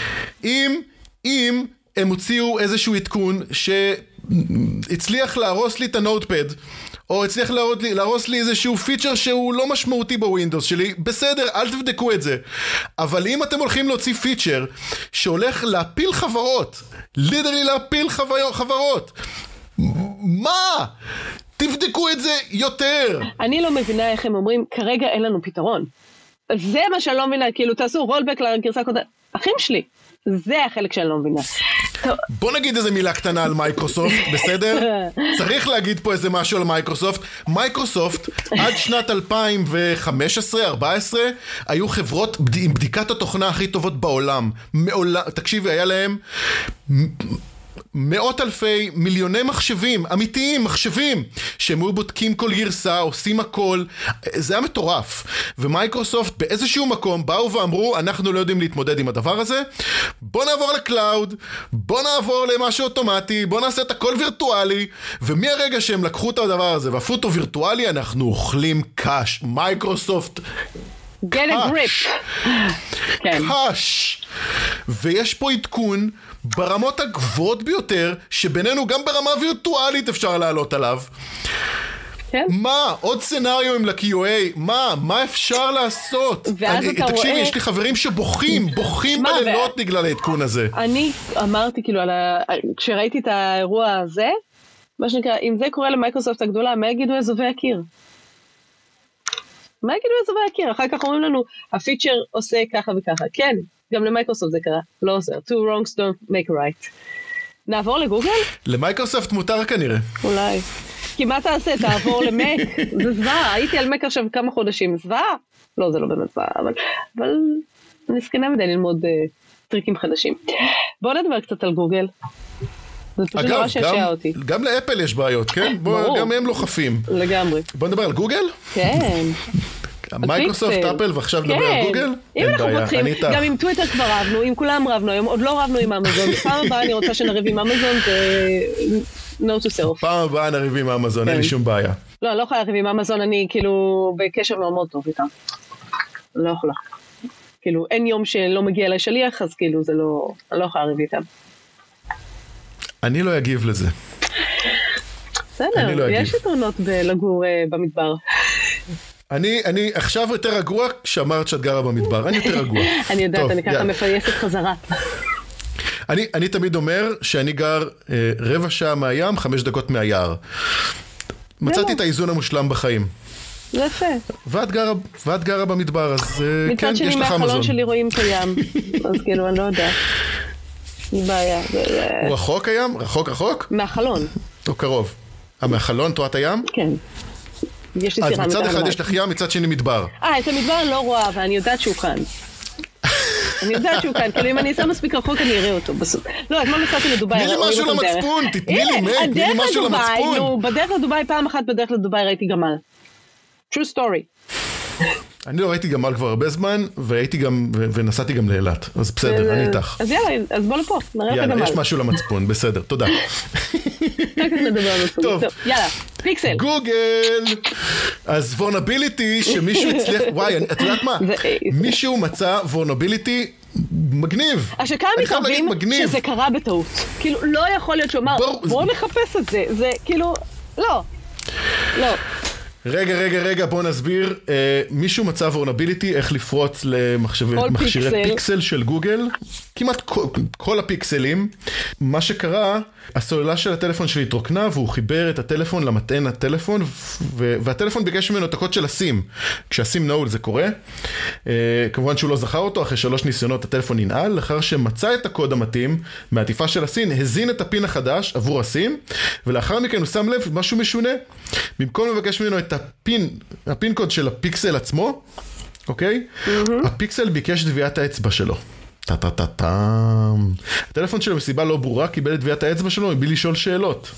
אם אם הם הוציאו איזשהו עדכון שהצליח להרוס לי את ה Notepad או הצליח להרוס לי, להרוס לי איזשהו פיצ'ר שהוא לא משמעותי ב Windows שלי, בסדר, אל תבדקו את זה. אבל אם אתם הולכים להוציא פיצ'ר שהולך להפיל חברות, literally להפיל חבר... חברות, מה? תבדקו את זה יותר. אני לא מבינה איך הם אומרים, כרגע אין לנו פתרון. זה מה שאני לא מבינה, כאילו תעשו rollback לגרסה הקודמת. אחים שלי, זה החלק שאני לא מבינה. בוא נגיד איזה מילה קטנה על מייקרוסופט, בסדר? צריך להגיד פה איזה משהו על מייקרוסופט. מייקרוסופט, עד שנת 2015-2014, היו חברות עם בדיקת התוכנה הכי טובות בעולם. מעולם, תקשיבי, היה להם... מאות אלפי, מיליוני מחשבים, אמיתיים, מחשבים, שהם היו בודקים כל גרסה, עושים הכל, זה היה מטורף. ומייקרוסופט באיזשהו מקום באו ואמרו, אנחנו לא יודעים להתמודד עם הדבר הזה, בוא נעבור ל cloud, בוא נעבור למשהו אוטומטי, בוא נעשה את הכל וירטואלי, ומהרגע שהם לקחו את הדבר הזה והפכו אותו וירטואלי, אנחנו אוכלים קאש. מייקרוסופט get a grip. כן. קאש. ויש פה עדכון ברמות הגבוהות ביותר, שבינינו גם ברמה וירטואלית אפשר לעלות עליו. כן. מה? עוד סצנריו ל-QA? מה? מה אפשר לעשות? ואז אני, אתה תקשיבי, רואה- יש לי חברים שבוכים, בוכים בלילות בגלל העדכון הזה. אני אמרתי כאילו, על ה... כשראיתי את האירוע הזה, מה שנקרא, אם זה קורה למייקרוסופט הגדולה, מה יגידו אזובי הקיר? מה יגידו אזובי הקיר? אחר כך אומרים לנו, הפיצ'ר עושה ככה וככה. כן, גם למייקרוסופט זה קרה, לא עוזר. two wrongs don't make a right. נעבור לגוגל? למייקרוסופט מותר כנראה. אולי. כי מה תעשה? תעבור למק? זה זוועה, הייתי על מק עכשיו כמה חודשים. זוועה? לא, זה לא באמת זוועה, אבל, אבל אני זקנה מדי ללמוד uh, טריקים חדשים. בואו נדבר קצת על גוגל. זה פשוט נורא שעשע גם, אותי. גם לאפל יש בעיות, כן? בוא. גם הם לא חפים. לגמרי. בוא נדבר על גוגל? כן. מייקרוסופט. אפל, ועכשיו נדבר על כן. גוגל? אם אנחנו פותחים. גם עם טוויטר כבר רבנו, עם כולם רבנו, היום עוד לא רבנו עם אמזון. פעם הבאה אני רוצה שנריב עם אמזון, זה note to self. פעם הבאה נריב עם אמזון, אין לי כן. שום בעיה. לא, אני לא יכולה לריב עם אמזון, אני כאילו בקשר מאוד מאוד טוב איתם. לא יכולה. כאילו, אין יום שלא מגיע אליי שליח, אז כאילו זה לא, אני לא יכולה לריב איתם. אני לא אגיב לזה. בסדר, לא יש. יתרונות בלגור אה, במדבר. אני, אני עכשיו יותר רגוע כשאמרת שאת גרה במדבר, אני יותר רגוע. אני יודעת, אני ככה. מפייסת חזרה. אני, אני תמיד אומר שאני גר אה, רבע שעה מהים, חמש דקות מהיער. מצאתי זהו. את האיזון המושלם בחיים. זה יפה. ואת גרה, ואת גרה במדבר, אז אה, כן, מצד שני, יש לך מהחלון מזון. שלי רואים את הים. אז כאילו, אני לא יודעת. בעיה. הוא רחוק הים? רחוק רחוק? מהחלון, או קרוב? מהחלון, את הים? כן. יש לי אז סירה מצד מטעם אחד. יש לך ים, מצד שני מדבר. אה, את המדבר אני לא רואה, ואני יודעת שהוא כאן. אני יודעת שהוא כאן, כאילו אם אני אסע מספיק רחוק אני אראה אותו בסוף. לא, אתמול נסעתי לדובאי, תני לי משהו. למצפון, תתני לי, מק, תני לי משהו למצפון. נו, בדרך לדובאי, פעם אחת בדרך לדובאי ראיתי גמל. true story. אני לא ראיתי גמל כבר הרבה זמן, והייתי גם, ונסעתי גם לאילת. אז בסדר, אני איתך. אז יאללה, אז בוא לפה, נראה את יאללה, הגמל. יש משהו למצפון, בסדר, תודה. זה. טוב. יאללה, פיקסל. גוגל! אז וורנביליטי שמישהו הצליח, וואי, את יודעת מה? מישהו מצא וורנביליטי מגניב. עכשיו כמה אני חייב להגיד, מקווים מגניב. שזה קרה בטעות. כאילו, לא יכול להיות שהוא אמר. בואו נחפש את זה. זה כאילו, לא. לא. רגע, רגע, רגע, בוא נסביר. אה, מישהו מצא וורנביליטי איך לפרוץ למחשבי- כל מכשירי פיקסל. פיקסל של גוגל. כמעט כל, כל הפיקסלים. מה שקרה, הסוללה של הטלפון שלי התרוקנה והוא חיבר את הטלפון למטען הטלפון ו- והטלפון ביקש ממנו את הקוד של הסים. כשהסים נעול זה קורה. אה, כמובן שהוא לא זכר אותו, אחרי שלוש ניסיונות הטלפון ננעל, לאחר שמצא את הקוד המתאים מעטיפה של הסין, הזין את הפין החדש עבור הסים, ולאחר מכן הוא שם לב משהו משונה. במקום לבקש ממנו את הפין, הפין קוד של הפיקסל עצמו, אוקיי? הפיקסל ביקש טביעת האצבע שלו. טה טה טה טם. הטלפון שלו מסיבה לא ברורה קיבל את טביעת האצבע שלו מבלי לשאול שאלות.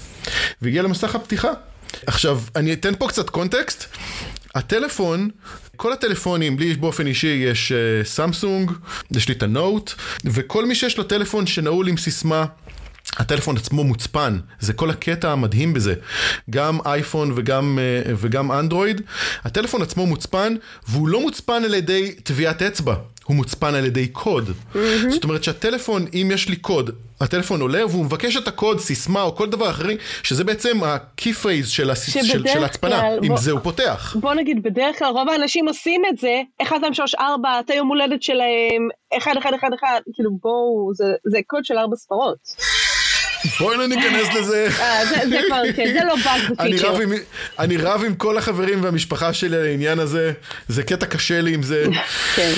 והגיע למסך הפתיחה. עכשיו, אני אתן פה קצת קונטקסט. הטלפון, כל הטלפונים, לי באופן אישי יש אה, סמסונג, יש לי את הנוט, וכל מי שיש לו טלפון שנעול עם סיסמה הטלפון עצמו מוצפן, זה כל הקטע המדהים בזה. גם אייפון וגם, אה, וגם אנדרואיד, הטלפון עצמו מוצפן, והוא לא מוצפן על ידי טביעת אצבע, הוא מוצפן על ידי קוד. זאת אומרת שהטלפון, אם יש לי קוד, הטלפון עולה והוא מבקש את הקוד, סיסמה או כל דבר אחר, שזה בעצם ה-key phrase של, הס... של, של ההצפנה, כלל, עם בוא- זה הוא פותח. בוא נגיד, בדרך כלל רוב האנשים עושים את זה, 1, 2, 3, 4, את היום הולדת שלהם, 1, 1, 1, 1, כאילו בואו, זה, זה קוד של ארבע ספרות. בואי לא ניכנס לזה. אה, זה, כבר, כן, זה לא באג עם, אני רב עם כל החברים והמשפחה שלי על העניין הזה, זה קטע קשה לי עם זה. כן.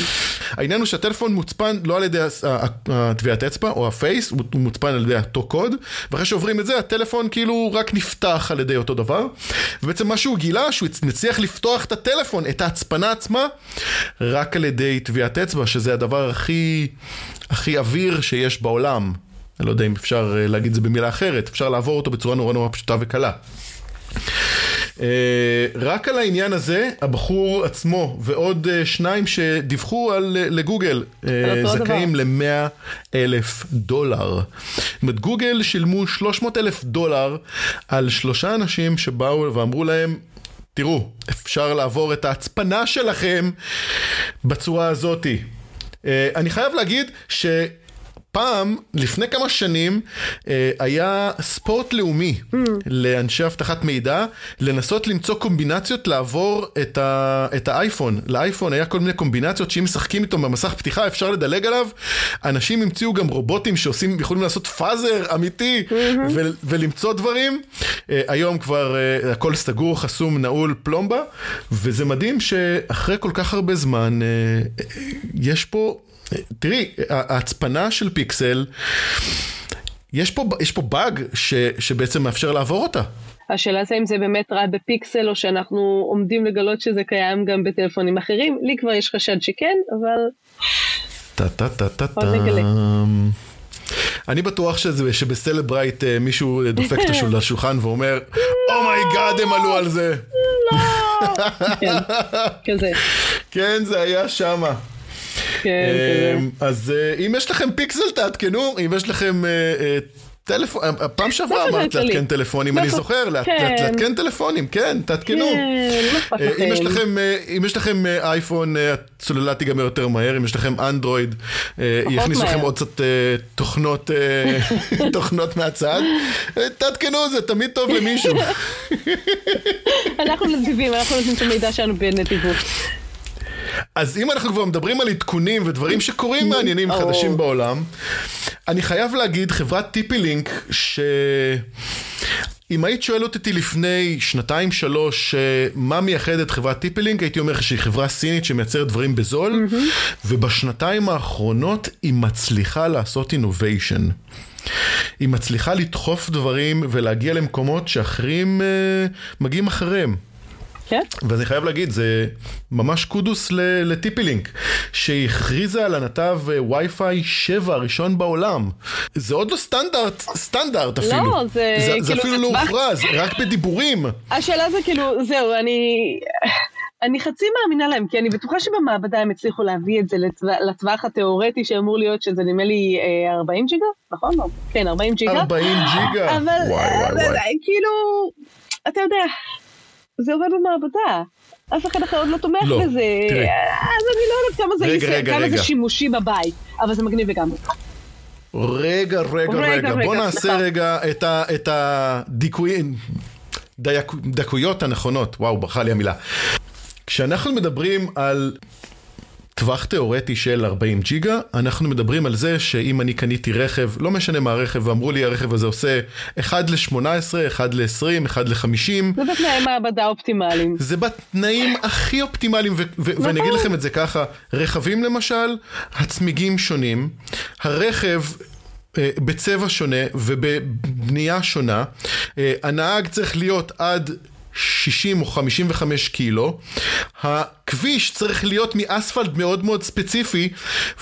העניין הוא שהטלפון מוצפן לא על ידי הטביעת אצבע או הפייס, הוא מוצפן על ידי אותו קוד, ואחרי שעוברים את זה הטלפון כאילו רק נפתח על ידי אותו דבר, ובעצם מה שהוא גילה שהוא מצליח לפתוח את הטלפון, את ההצפנה עצמה, רק על ידי טביעת אצבע, שזה הדבר הכי, הכי אוויר שיש בעולם. אני לא יודע אם אפשר אה, להגיד את זה במילה אחרת, אפשר לעבור אותו בצורה נורא נורא פשוטה וקלה. Uh, רק על העניין הזה, הבחור עצמו ועוד uh, שניים שדיווחו על, לגוגל uh, זכאים ל-100 אלף דולר. זאת אומרת, גוגל שילמו 300 אלף דולר על שלושה אנשים שבאו ואמרו להם, תראו, אפשר לעבור את ההצפנה שלכם בצורה הזאתי. Uh, אני חייב להגיד ש... פעם, לפני כמה שנים, אה, היה ספורט לאומי mm. לאנשי אבטחת מידע, לנסות למצוא קומבינציות לעבור את, ה, את האייפון. לאייפון היה כל מיני קומבינציות שאם משחקים איתו במסך פתיחה אפשר לדלג עליו. אנשים המציאו גם רובוטים שעושים, יכולים לעשות פאזר אמיתי mm-hmm. ו, ולמצוא דברים. אה, היום כבר אה, הכל סגור, חסום, נעול, פלומבה, וזה מדהים שאחרי כל כך הרבה זמן, יש פה... תראי, ההצפנה של פיקסל, יש פה, יש פה באג ש, שבעצם מאפשר לעבור אותה. השאלה זה אם זה באמת רע בפיקסל, או שאנחנו עומדים לגלות שזה קיים גם בטלפונים אחרים. לי כבר יש חשד שכן, אבל... אני בטוח שזה, שבסלברייט אה, מישהו דופק את השולחן ואומר, oh my god, הם עלו על זה. לא! כן, כזה. כן, זה היה שמה. כן, אמ, אז אה, אם יש לכם פיקסל תעדכנו, אם יש לכם... אה, אה, טלפון, הפעם שעברה אמרת לעדכן טלפונים, אני זוכר, כן. לעדכן טלפונים, כן, תעדכנו. כן, אם יש לכם אייפון, הצוללה תיגמר יותר מהר, אם יש לכם אנדרואיד, יכניסו לכם עוד קצת תוכנות מהצד, תעדכנו, זה תמיד טוב למישהו. אנחנו נדיבים, אנחנו נותנים את המידע שלנו בנדיבות. אז אם אנחנו כבר מדברים על עדכונים ודברים שקורים מעניינים חדשים בעולם, אני חייב להגיד, חברת טיפי לינק, ש... אם היית שואלת אותי לפני שנתיים שלוש מה מייחד את חברת טיפלינק הייתי אומר שהיא חברה סינית שמייצרת דברים בזול mm-hmm. ובשנתיים האחרונות היא מצליחה לעשות אינוביישן. היא מצליחה לדחוף דברים ולהגיע למקומות שאחרים uh, מגיעים אחריהם. כן. ואני חייב להגיד, זה ממש קודוס לטיפילינק, שהכריזה על הנתב אה, וי-פיי 7 הראשון בעולם. זה עוד לא סטנדרט, סטנדרט אפילו. לא, זה, זה כאילו... זה אפילו לא הוכרז, רק בדיבורים. השאלה זה כאילו, זהו, אני... אני חצי מאמינה להם, כי אני בטוחה שבמעבדה הם הצליחו להביא את זה לטווח התיאורטי שאמור להיות שזה נדמה לי 40 אה, ג'יגה, נכון? כן, 40 ג'יגה. 40 ג'יגה? אבל, וואי, וואי, וואי. כאילו, אתה יודע, זה עובד במעבדה. אף אחד אחר עוד לא תומך לא, בזה, תראי. אז אני לא יודעת כמה זה, רגע, רגע, כמה רגע. זה שימושי בבית, אבל זה מגניב לגמרי. רגע, רגע, רגע, רגע, בוא רגע, נעשה סליחה. רגע את, ה, את דקויות הנכונות, וואו, ברכה לי המילה. כשאנחנו מדברים על טווח תיאורטי של 40 ג'יגה, אנחנו מדברים על זה שאם אני קניתי רכב, לא משנה מה הרכב, ואמרו לי הרכב הזה עושה 1 ל-18, 1 ל-20, 1 ל-50. זה בתנאי מעבדה אופטימליים. זה בתנאים הכי אופטימליים, ו- ו- נכון. ואני אגיד לכם את זה ככה, רכבים למשל, הצמיגים שונים, הרכב... אה, בצבע שונה ובבנייה שונה, אה, הנהג צריך להיות עד 60 או 55 קילו, הכביש צריך להיות מאספלט מאוד מאוד ספציפי,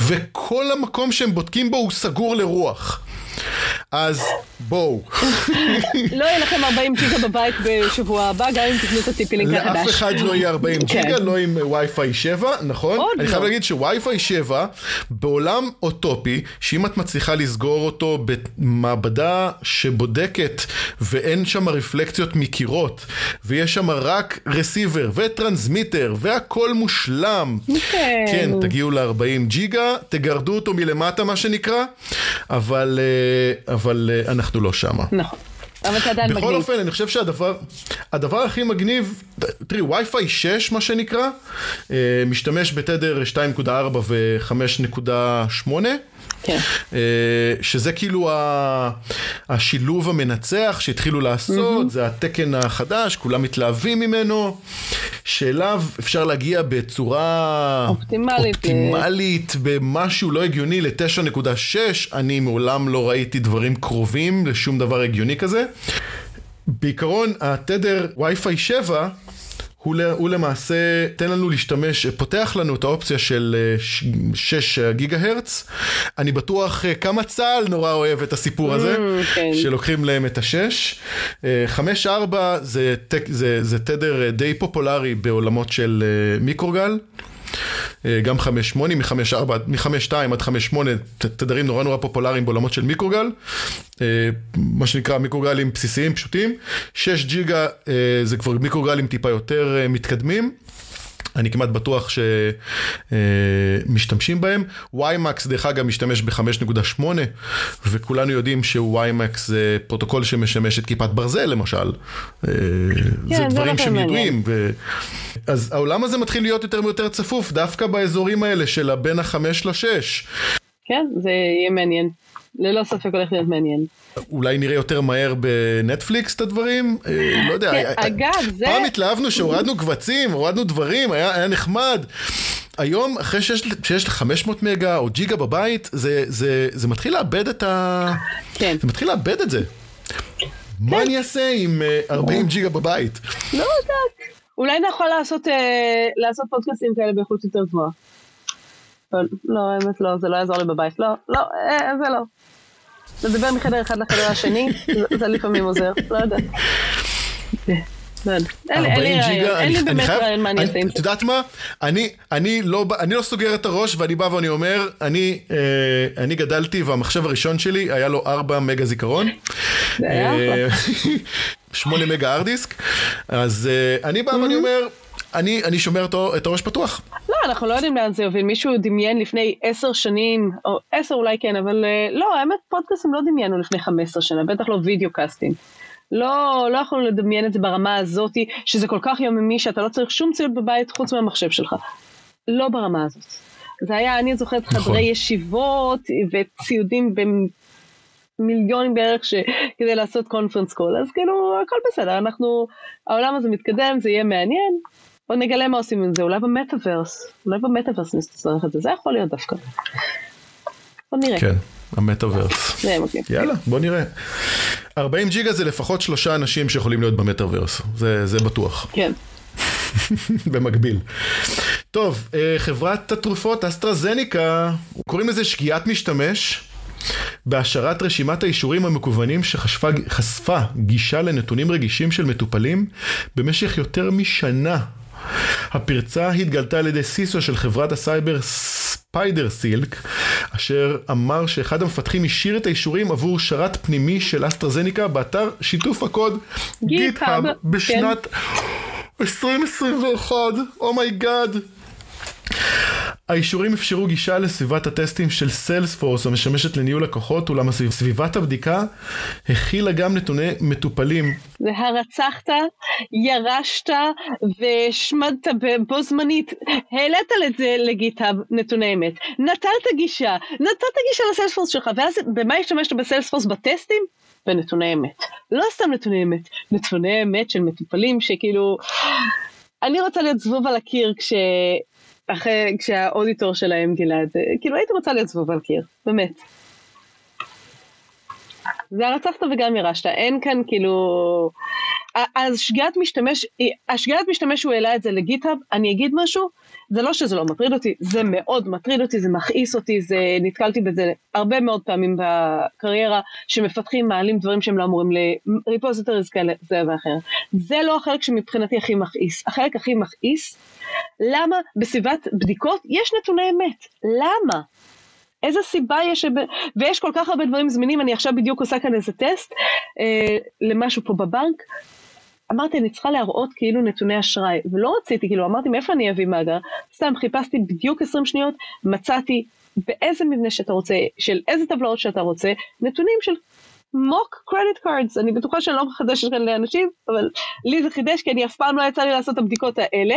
וכל המקום שהם בודקים בו הוא סגור לרוח. אז בואו. לא יהיה לכם 40 ג'יגה בבית בשבוע הבא, גם אם תקנו את הטיפילינק החדש. לאף אחד לא יהיה 40 כן. ג'יגה, לא עם וי-פיי 7, נכון? אני חייב לא. להגיד שווי-פיי 7, בעולם אוטופי, שאם את מצליחה לסגור אותו במעבדה שבודקת ואין שם רפלקציות מקירות, ויש שם רק receiver ו transmitter והכל מושלם, כן, כן תגיעו ל-40 ג'יגה, תגרדו אותו מלמטה מה שנקרא, אבל... אבל אה, אנחנו לא שמה. נכון. אבל עדיין מגניב. בכל אופן, אני חושב שהדבר הדבר הכי מגניב, תראי, וי-פיי 6, מה שנקרא, אה, משתמש בתדר 2.4 ו-5.8. כן. אה, שזה כאילו השילוב המנצח שהתחילו לעשות, mm-hmm. זה התקן החדש, כולם מתלהבים ממנו, שאליו אפשר להגיע בצורה אופטימלית, אופטימלית במשהו לא הגיוני ל-9.6, אני מעולם לא ראיתי דברים קרובים לשום דבר הגיוני כזה. בעיקרון, התדר Wi-Fi 7 הוא, הוא למעשה תן לנו להשתמש, פותח לנו את האופציה של 6 גיגה הרץ. אני בטוח כמה צה"ל נורא אוהב את הסיפור הזה, mm, כן. שלוקחים להם את השש. 5-4 זה, זה, זה תדר די פופולרי בעולמות של מיקרוגל. גם 5.8, מ-5.2 עד 5.8 תדרים נורא נורא פופולריים בעולמות של מיקרוגל, מה שנקרא מיקרוגלים בסיסיים פשוטים, 6 ג'יגה זה כבר מיקרוגלים טיפה יותר מתקדמים. אני כמעט בטוח שמשתמשים בהם. WiMAX דרך אגב משתמש ב-5.8 וכולנו יודעים ש-WiMAX זה פרוטוקול שמשמש את כיפת ברזל למשל. כן, זה דברים שהם ידועים. ו... אז העולם הזה מתחיל להיות יותר ויותר צפוף דווקא באזורים האלה של בין החמש לשש. כן, זה יהיה מעניין. ללא ספק הולך להיות מעניין. אולי נראה יותר מהר בנטפליקס את הדברים? אה, לא יודע. כן, אגב, זה... פעם התלהבנו שהורדנו קבצים, הורדנו דברים, היה, היה נחמד. היום, אחרי שיש, שיש 500 מגה או ג'יגה בבית, זה, זה, זה מתחיל לאבד את ה... כן. זה מתחיל לאבד את זה. כן. מה אני אעשה עם 40 אה, ג'יגה בבית? לא יודעת. אולי נוכל לעשות, אה, לעשות פודקאסים כאלה באיכות יותר גבוהה. לא, האמת לא, זה לא יעזור לי בבית. לא, לא, אה, זה לא. לדבר מחדר אחד לחדר השני, זה לפעמים עוזר, לא יודעת. לא אין לי באמת רעיון מה אני אעשה עם זה. את יודעת מה? אני לא, לא סוגר את הראש ואני בא ואני אומר, אני אה, גדלתי והמחשב הראשון שלי היה לו 4 מגה זיכרון. זה היה אה. 8 מגה ארדיסק, אז אני בא ואני אומר, אני, אני שומר את הראש פתוח. אנחנו לא יודעים לאן זה יוביל. מישהו דמיין לפני עשר שנים, או עשר אולי כן, אבל uh, לא, האמת פודקאסטים לא דמיינו לפני חמש עשרה שנה, בטח לא וידאו קאסטים. לא, לא יכולנו לדמיין את זה ברמה הזאתי, שזה כל כך יומיומי שאתה לא צריך שום ציוד בבית חוץ מהמחשב שלך. לא ברמה הזאת. זה היה, אני זוכרת נכון. חדרי ישיבות וציודים במיליונים בערך ש... כדי לעשות קונפרנס קול, אז כאילו הכל בסדר, אנחנו, העולם הזה מתקדם, זה יהיה מעניין, בוא נגלה מה עושים עם זה, אולי במטאוורס, אולי במטאוורס נצטרך את זה, זה יכול להיות דווקא. בוא נראה. כן, המטאוורס. יאללה, בוא נראה. 40 ג'יגה זה לפחות שלושה אנשים שיכולים להיות במטאוורס, זה, זה בטוח. כן. במקביל. טוב, אה, חברת התרופות אסטרזניקה, קוראים לזה שגיאת משתמש. בהשארת רשימת האישורים המקוונים שחשפה גישה לנתונים רגישים של מטופלים במשך יותר משנה הפרצה התגלתה על ידי CISO של חברת הסייבר SpiderSilk, אשר אמר שאחד המפתחים השאיר את האישורים עבור שרת פנימי של אסטרזניקה באתר שיתוף הקוד GitHub בשנת 2021, oh my god. Oh האישורים אפשרו גישה לסביבת הטסטים של Salesforce המשמשת לניהול לקוחות אולם סביבת הבדיקה הכילה גם נתוני מטופלים. והרצחת, ירשת והשמדת בו זמנית, העלית את זה לגיטהאב נתוני אמת, נטלת גישה, נתת גישה לסיילספורס שלך ואז במה השתמשת בסיילספורס בטסטים? בנתוני אמת. לא סתם נתוני אמת, נתוני אמת של מטופלים שכאילו... אני רוצה להיות זבוב על הקיר כש... אחרי, כשהאודיטור שלהם גילה את זה, כאילו הייתי רוצה להיות זבוב על קיר, באמת. זה הרצחת וגם ירשת, אין כאן כאילו... אז שגיאת משתמש, השגיאת משתמש שהוא העלה את זה לגיטהאב, אני אגיד משהו, זה לא שזה לא מטריד אותי, זה מאוד מטריד אותי, זה מכעיס אותי, זה, נתקלתי בזה הרבה מאוד פעמים בקריירה, שמפתחים מעלים דברים שהם לא אמורים לריפוזיטוריז כאלה, זה ואחר. זה לא החלק שמבחינתי הכי מכעיס. החלק הכי מכעיס, למה בסביבת בדיקות יש נתוני אמת? למה? איזה סיבה יש, שב... ויש כל כך הרבה דברים זמינים, אני עכשיו בדיוק עושה כאן איזה טסט אה, למשהו פה בבנק, אמרתי, אני צריכה להראות כאילו נתוני אשראי, ולא רציתי, כאילו, אמרתי, מאיפה אני אביא מאגר? סתם חיפשתי בדיוק 20 שניות, מצאתי באיזה מבנה שאתה רוצה, של איזה טבלאות שאתה רוצה, נתונים של mock credit cards, אני בטוחה שאני לא מחדשת כאן לאנשים, אבל לי זה חידש כי אני אף פעם לא יצא לי לעשות את הבדיקות האלה.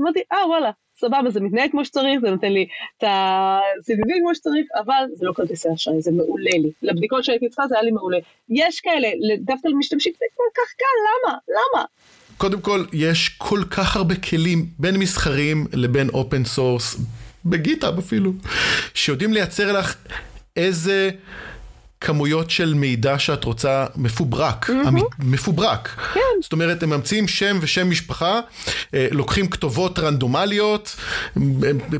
אמרתי, אה וואלה, סבבה, זה מתנהג כמו שצריך, זה נותן לי את ה-CVV כמו שצריך, אבל זה לא כרטיסי אשראי, זה מעולה לי. לבדיקות שהייתי צריכה זה היה לי מעולה. יש כאלה, דווקא למשתמשים זה כל כך קל, למה? למה? קודם כל, יש כל כך הרבה כלים בין מסחריים לבין open source, ב GitHub אפילו, שיודעים לייצר לך איזה... כמויות של מידע שאת רוצה מפוברק, מהמם. אמי- מפוברק. כן. זאת אומרת, הם ממציאים שם ושם משפחה, אה, לוקחים כתובות רנדומליות,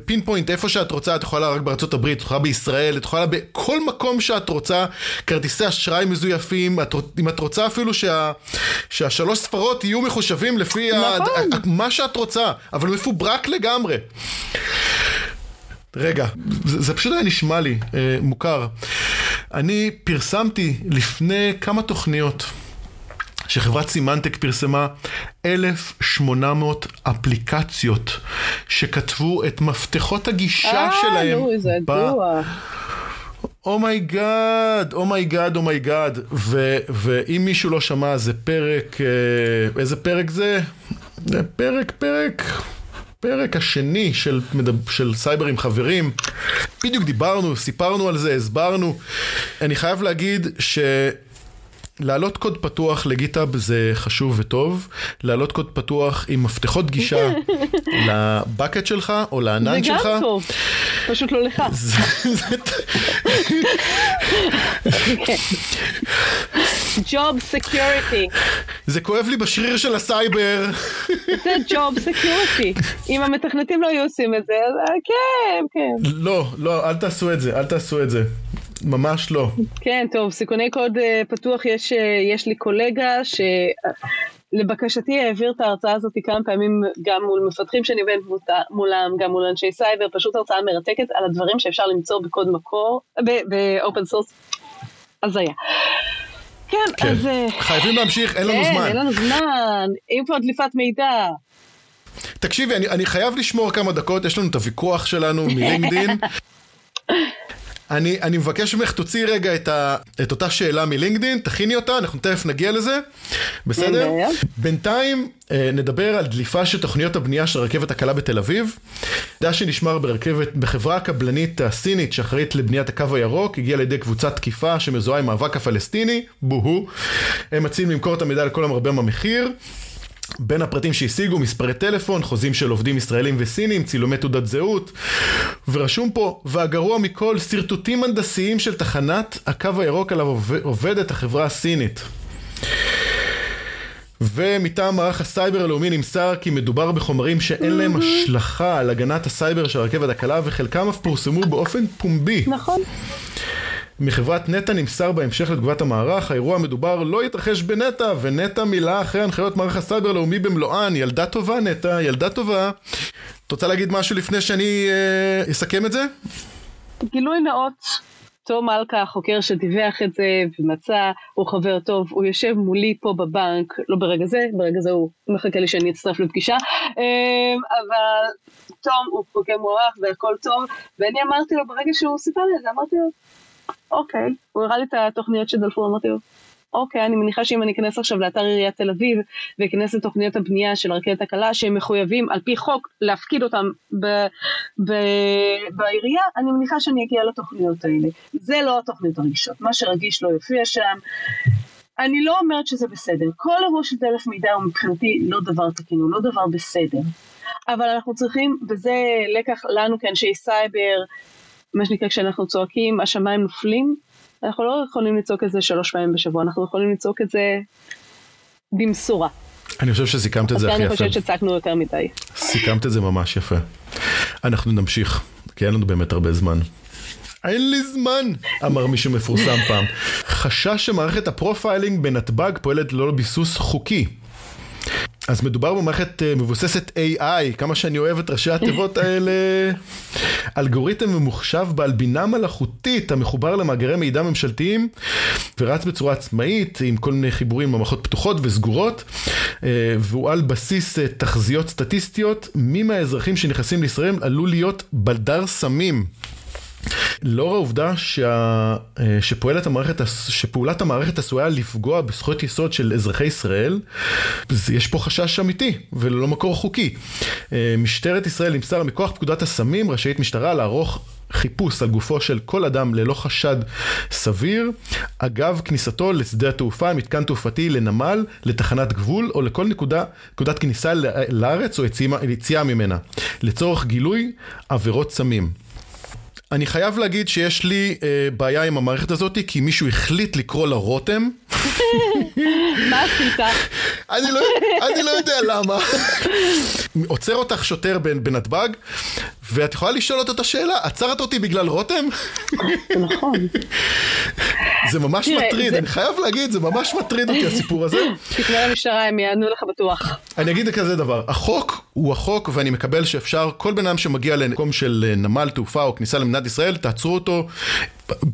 פין פוינט איפה שאת רוצה, את יכולה רק בארצות הברית, את יכולה בישראל, את יכולה בכל מקום שאת רוצה, כרטיסי אשראי מזויפים, את, אם את רוצה אפילו שה, שהשלוש ספרות יהיו מחושבים לפי נכון. ה- מה שאת רוצה, אבל מפוברק לגמרי. רגע, זה, זה פשוט היה נשמע לי אה, מוכר. אני פרסמתי לפני כמה תוכניות שחברת Symantec פרסמה 1,800 אפליקציות שכתבו את מפתחות הגישה שלהם. אה, נו, זה ידוע. אומייגאד, אומייגאד, אומייגאד. ואם מישהו לא שמע, זה פרק, אה, איזה פרק זה? זה פרק, פרק. פרק השני של, של סייבר עם חברים, בדיוק דיברנו, סיפרנו על זה, הסברנו. אני חייב להגיד ש... להעלות קוד פתוח ל GitHub זה חשוב וטוב, להעלות קוד פתוח עם מפתחות גישה ל bucket שלך או זה לענן גם שלך. טוב, פשוט לא לך. job security, זה כואב לי בשריר של הסייבר. זה job security. אם המתכנתים לא היו עושים את זה, אז אה, כן, כן. לא, לא, אל תעשו את זה, אל תעשו את זה. ממש לא. כן, טוב, סיכוני קוד אה, פתוח, יש, אה, יש לי קולגה שלבקשתי העביר את ההרצאה הזאת כמה פעמים גם מול מפתחים שאני עובדת מולם, גם מול אנשי סייבר, פשוט הרצאה מרתקת על הדברים שאפשר למצוא בקוד מקור, ב open source, הזיה. כן, כן. אז... אה, חייבים להמשיך, אין לנו כן, זמן. אין לנו זמן, אם כבר דליפת מידע. תקשיבי, אני, אני חייב לשמור כמה דקות, יש לנו את הוויכוח שלנו מלינקדין. אני, אני מבקש ממך, תוציאי רגע את, ה, את אותה שאלה מלינקדין, תכיני אותה, אנחנו תכף נגיע לזה, בסדר? בינתיים אה, נדבר על דליפה של תוכניות הבנייה של הרכבת הקלה בתל אביב. מידע שנשמר ברכבת, בחברה הקבלנית הסינית שאחראית לבניית הקו הירוק, הגיע לידי קבוצת תקיפה שמזוהה עם מאבק הפלסטיני, בוהו. הם מציעים למכור את המידע לכל המרבה במחיר. בין הפרטים שהשיגו, מספרי טלפון, חוזים של עובדים ישראלים וסינים, צילומי תעודת זהות, ורשום פה, והגרוע מכל, שרטוטים הנדסיים של תחנת הקו הירוק עליו עובד- עובדת החברה הסינית. ומטעם מערך הסייבר הלאומי נמסר כי מדובר בחומרים שאין להם השלכה על הגנת הסייבר של הרכבת הקלה וחלקם אף פורסמו באופן פומבי. נכון. מחברת נטע נמסר בהמשך לתגובת המערך, האירוע המדובר לא התרחש בנטע, ונטע מילאה אחרי הנחיות מערך הסייבר הלאומי במלואן, ילדה טובה נטע, ילדה טובה. את רוצה להגיד משהו לפני שאני אה, אסכם את זה? גילוי נאות, תום מלכה, החוקר שדיווח את זה ומצא, הוא חבר טוב, הוא יושב מולי פה בבנק, לא ברגע זה, ברגע זה הוא מחכה לי שאני אצטרף לפגישה, אמ, אבל תום הוא חוקר מוערך והכל טוב, ואני אמרתי לו, ברגע שהוא סיפר לי את זה, אמרתי לו, אוקיי, הוא הראה לי את התוכניות שדלפו, אמרתי לו, אוקיי, אני מניחה שאם אני אכנס עכשיו לאתר עיריית תל אביב ואכנס לתוכניות הבנייה של הרכבת הקלה שהם מחויבים על פי חוק להפקיד אותם ב, ב, בעירייה, אני מניחה שאני אגיע לתוכניות האלה. זה לא התוכניות הרגישות, מה שרגיש לא יופיע שם. אני לא אומרת שזה בסדר, כל אירוע של דלף מידע הוא מבחינתי לא דבר תקין, הוא לא דבר בסדר. אבל אנחנו צריכים, וזה לקח לנו כאנשי סייבר, מה שנקרא כשאנחנו צועקים השמיים נופלים, אנחנו לא יכולים לצעוק את זה שלוש פעמים בשבוע, אנחנו יכולים לצעוק את זה במשורה. אני חושב שסיכמת את זה הכי אני יפה. חושבת שצעקנו יותר מדי. סיכמת את זה ממש יפה. אנחנו נמשיך, כי אין לנו באמת הרבה זמן. אין לי זמן, אמר מישהו מפורסם פעם. חשש שמערכת ה profiling בנתב"ג פועלת ללא ביסוס חוקי. אז מדובר במערכת אה, מבוססת AI, כמה שאני אוהב את ראשי התיבות האלה. אלגוריתם ממוחשב בעל בינה מלאכותית המחובר למאגרי מידע ממשלתיים ורץ בצורה עצמאית עם כל מיני חיבורים במערכות פתוחות וסגורות אה, והוא על בסיס אה, תחזיות סטטיסטיות מי מהאזרחים שנכנסים לישראל עלול להיות בלדר סמים. לאור העובדה שה... אה, שפועלת המערכת, שפעולת המערכת עשויה לפגוע בזכויות יסוד של אזרחי ישראל, יש פה חשש אמיתי וללא מקור חוקי. אה, משטרת ישראל נמסר מכוח פקודת הסמים רשאית משטרה לערוך חיפוש על גופו של כל אדם ללא חשד סביר, אגב כניסתו לשדה התעופה, מתקן תעופתי, לנמל, לתחנת גבול או לכל נקודה, נקודת כניסה לארץ או יציאה ממנה, לצורך גילוי עבירות סמים. אני חייב להגיד שיש לי אה, בעיה עם המערכת הזאת, כי מישהו החליט לקרוא לה רותם. מה עשית? אני לא, אני לא יודע למה. עוצר אותך שוטר בנתב"ג, ואת יכולה לשאול אותו את השאלה, עצרת אותי בגלל רותם? נכון. זה ממש מטריד. אני חייב להגיד, זה ממש מטריד אותי הסיפור הזה. תקרא למשטרה, הם יענו לך בטוח. אני אגיד כזה דבר, החוק הוא החוק, ואני מקבל שאפשר, כל בן אדם שמגיע למקום של אה, נמל תעופה או כניסה למדינת ישראל, תעצרו אותו.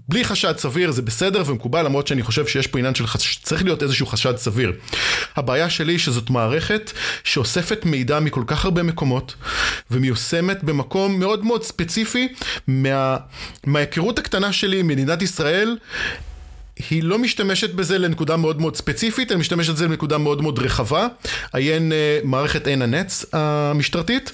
בלי חשד סביר זה בסדר ומקובל למרות שאני חושב שיש פה עניין של חשד, צריך להיות איזשהו חשד סביר. הבעיה שלי שזאת מערכת שאוספת מידע מכל כך הרבה מקומות ומיושמת במקום מאוד מאוד ספציפי מה, מההיכרות הקטנה שלי עם מדינת ישראל היא לא משתמשת בזה לנקודה מאוד מאוד ספציפית, היא משתמשת בזה לנקודה מאוד מאוד רחבה. עיין uh, מערכת עין הנץ המשטרתית.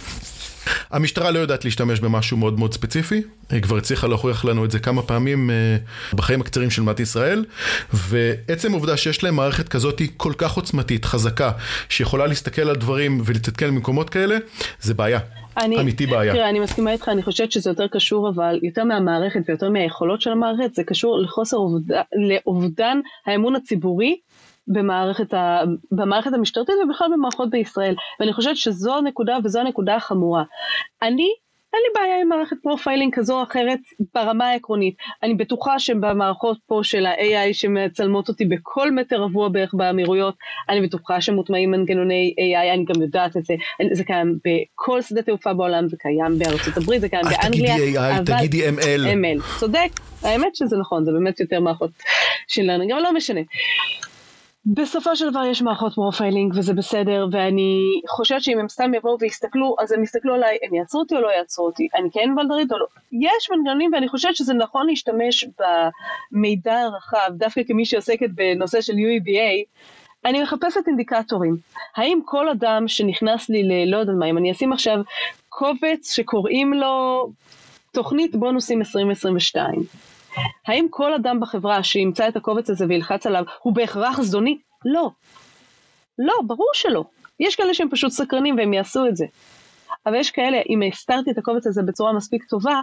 המשטרה לא יודעת להשתמש במשהו מאוד מאוד ספציפי, היא כבר הצליחה להוכיח לנו את זה כמה פעמים uh, בחיים הקצרים של מדינת ישראל, ועצם העובדה שיש להם מערכת כזאת כל כך עוצמתית, חזקה, שיכולה להסתכל על דברים ולהתעדכן במקומות כאלה, זה בעיה. אני, אמיתי בעיה. תראה, אני מסכימה איתך, אני חושבת שזה יותר קשור, אבל יותר מהמערכת ויותר מהיכולות של המערכת, זה קשור לחוסר אובדן, לאובדן האמון הציבורי במערכת, ה, במערכת המשטרתית ובכלל במערכות בישראל. ואני חושבת שזו הנקודה וזו הנקודה החמורה. אני אין לי בעיה עם מערכת profiling כזו או אחרת ברמה העקרונית. אני בטוחה שבמערכות פה של ה-AI שמצלמות אותי בכל מטר רבוע בערך באמירויות, אני בטוחה שמוטמעים מנגנוני AI, אני גם יודעת את זה. זה קיים בכל שדה תעופה בעולם, זה קיים בארצות הברית, זה קיים באנגליה. אל תגידי AI, אבל... תגידי ML. ML, צודק. האמת שזה נכון, זה באמת יותר מערכות של learning, אבל לא משנה. בסופו של דבר יש מערכות profiling וזה בסדר ואני חושבת שאם הם סתם יבואו ויסתכלו אז הם יסתכלו עליי הם יעצרו אותי או לא יעצרו אותי? אני כן בלדרית או לא? יש מנגנונים ואני חושבת שזה נכון להשתמש במידע הרחב דווקא כמי שעוסקת בנושא של UEBA אני מחפשת אינדיקטורים. האם כל אדם שנכנס לי ללא יודעת מה אם אני אשים עכשיו קובץ שקוראים לו תוכנית בונוסים 2022 האם כל אדם בחברה שימצא את הקובץ הזה וילחץ עליו הוא בהכרח זדוני? לא. לא, ברור שלא. יש כאלה שהם פשוט סקרנים והם יעשו את זה. אבל יש כאלה, אם הסתרתי את הקובץ הזה בצורה מספיק טובה,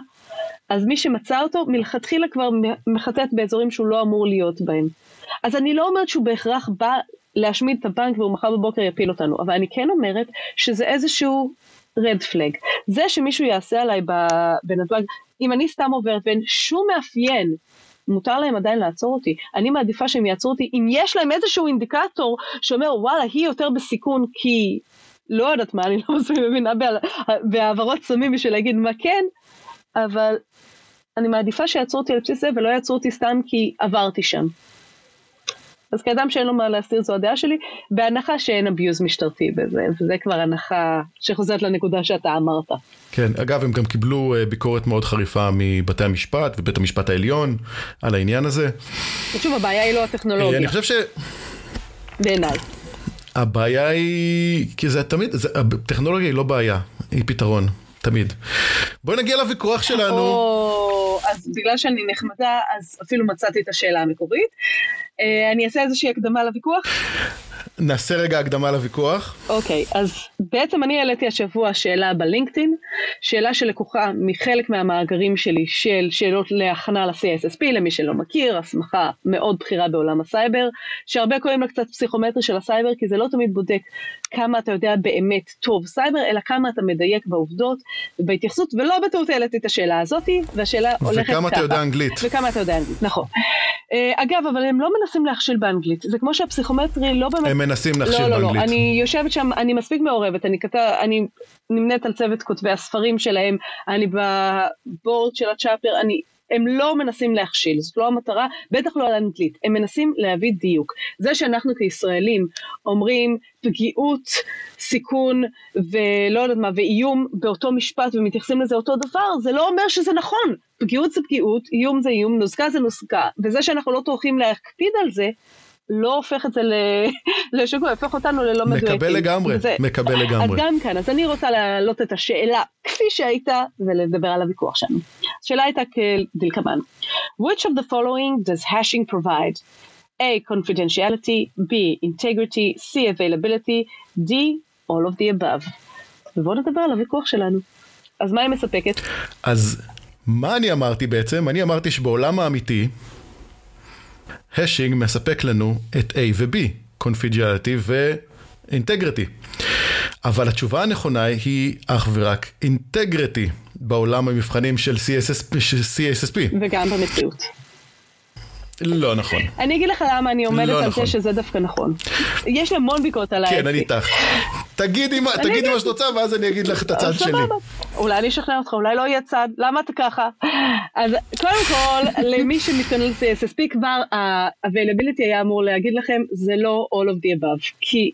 אז מי שמצא אותו מלכתחילה כבר מחטט באזורים שהוא לא אמור להיות בהם. אז אני לא אומרת שהוא בהכרח בא להשמיד את הבנק והוא מחר בבוקר יפיל אותנו, אבל אני כן אומרת שזה איזשהו רד פלג. זה שמישהו יעשה עליי בנתב"ג, אם אני סתם עוברת ואין שום מאפיין, מותר להם עדיין לעצור אותי. אני מעדיפה שהם יעצרו אותי אם יש להם איזשהו אינדיקטור שאומר וואלה היא יותר בסיכון כי לא יודעת מה, אני לא מספיק מבינה בהעברות סמים בשביל להגיד מה כן, אבל אני מעדיפה שיעצרו אותי על בסיס זה ולא יעצרו אותי סתם כי עברתי שם. אז כאדם שאין לו מה להסתיר זו הדעה שלי, בהנחה שאין אביוז משטרתי בזה, וזה כבר הנחה שחוזרת לנקודה שאתה אמרת. כן, אגב, הם גם קיבלו אה, ביקורת מאוד חריפה מבתי המשפט ובית המשפט העליון על העניין הזה. ושוב, הבעיה היא לא הטכנולוגיה. אני חושב ש... בעיניי. הבעיה היא, כי זה תמיד, זה, הטכנולוגיה היא לא בעיה, היא פתרון, תמיד. בואי נגיע לוויכוח שלנו. או, אז בגלל שאני נחמדה, אז אפילו מצאתי את השאלה המקורית. אה, אני אעשה איזושהי הקדמה לוויכוח. נעשה רגע הקדמה לוויכוח. אוקיי, okay, אז בעצם אני העליתי השבוע שאלה בלינקדאין, שאלה שלקוחה מחלק מהמאגרים שלי של שאלות להכנה ל-CISSP, למי שלא מכיר, הסמכה מאוד בכירה בעולם הסייבר, שהרבה קוראים לה קצת פסיכומטרי של הסייבר, כי זה לא תמיד בודק כמה אתה יודע באמת טוב סייבר, אלא כמה אתה מדייק בעובדות ובהתייחסות, ולא בטעות העליתי את השאלה הזאתי, והשאלה הולכת ככה. וכמה אתה יודע אנגלית. וכמה אתה יודע אנגלית, נכון. אה, אגב, אבל הם לא מנסים להכשיל באנגלית, זה כמו שהפסיכומטרי לא באמת... הם מנסים להכשיל לא, באנגלית. לא, לא, אני יושבת שם, אני מספיק מעורבת, אני, כתב, אני נמנית על צוות כותבי הספרים שלהם, אני בבורד של הצ'אפר, אני הם לא מנסים להכשיל, זאת לא המטרה, בטח לא על אנגלית, הם מנסים להביא דיוק. זה שאנחנו כישראלים אומרים פגיעות, סיכון ולא יודעת מה, ואיום באותו משפט ומתייחסים לזה אותו דבר, זה לא אומר שזה נכון. פגיעות זה פגיעות, איום זה איום, נוזקה זה נוזקה, וזה שאנחנו לא טורחים להקפיד על זה, לא הופך את זה לשגוי, הופך אותנו ללא מדויקים. מקבל לגמרי, זה, מקבל לגמרי. אז גם כאן, אז אני רוצה להעלות את השאלה כפי שהייתה ולדבר על הוויכוח שלנו. השאלה הייתה כדלקמן. Which of the following does hashing provide? A. confidentiality, B. integrity, C. availability, D. all of the above. ובואו נדבר על הוויכוח שלנו. אז מה היא מספקת? אז מה אני אמרתי בעצם? אני אמרתי שבעולם האמיתי, השינג מספק לנו את A ו-B, Confidentiality ו-Integrity. אבל התשובה הנכונה היא אך ורק Integrity בעולם המבחנים. של CSSP. וגם במציאות. לא נכון. אני אגיד לך למה אני עומדת לא על נכון. זה שזה דווקא נכון. יש לי המון ביקורת על כן, ה-FP. אני איתך. תגידי מה תגידי. מה שאת רוצה, ואז אני אגיד לך את הצד שלי. אולי אני אשכנע אותך, אולי לא יהיה צד, למה אתה ככה? אז קודם כל, למי שמתכונן ל-CSSP כבר ה-availability היה אמור להגיד לכם, זה לא all of the above, כי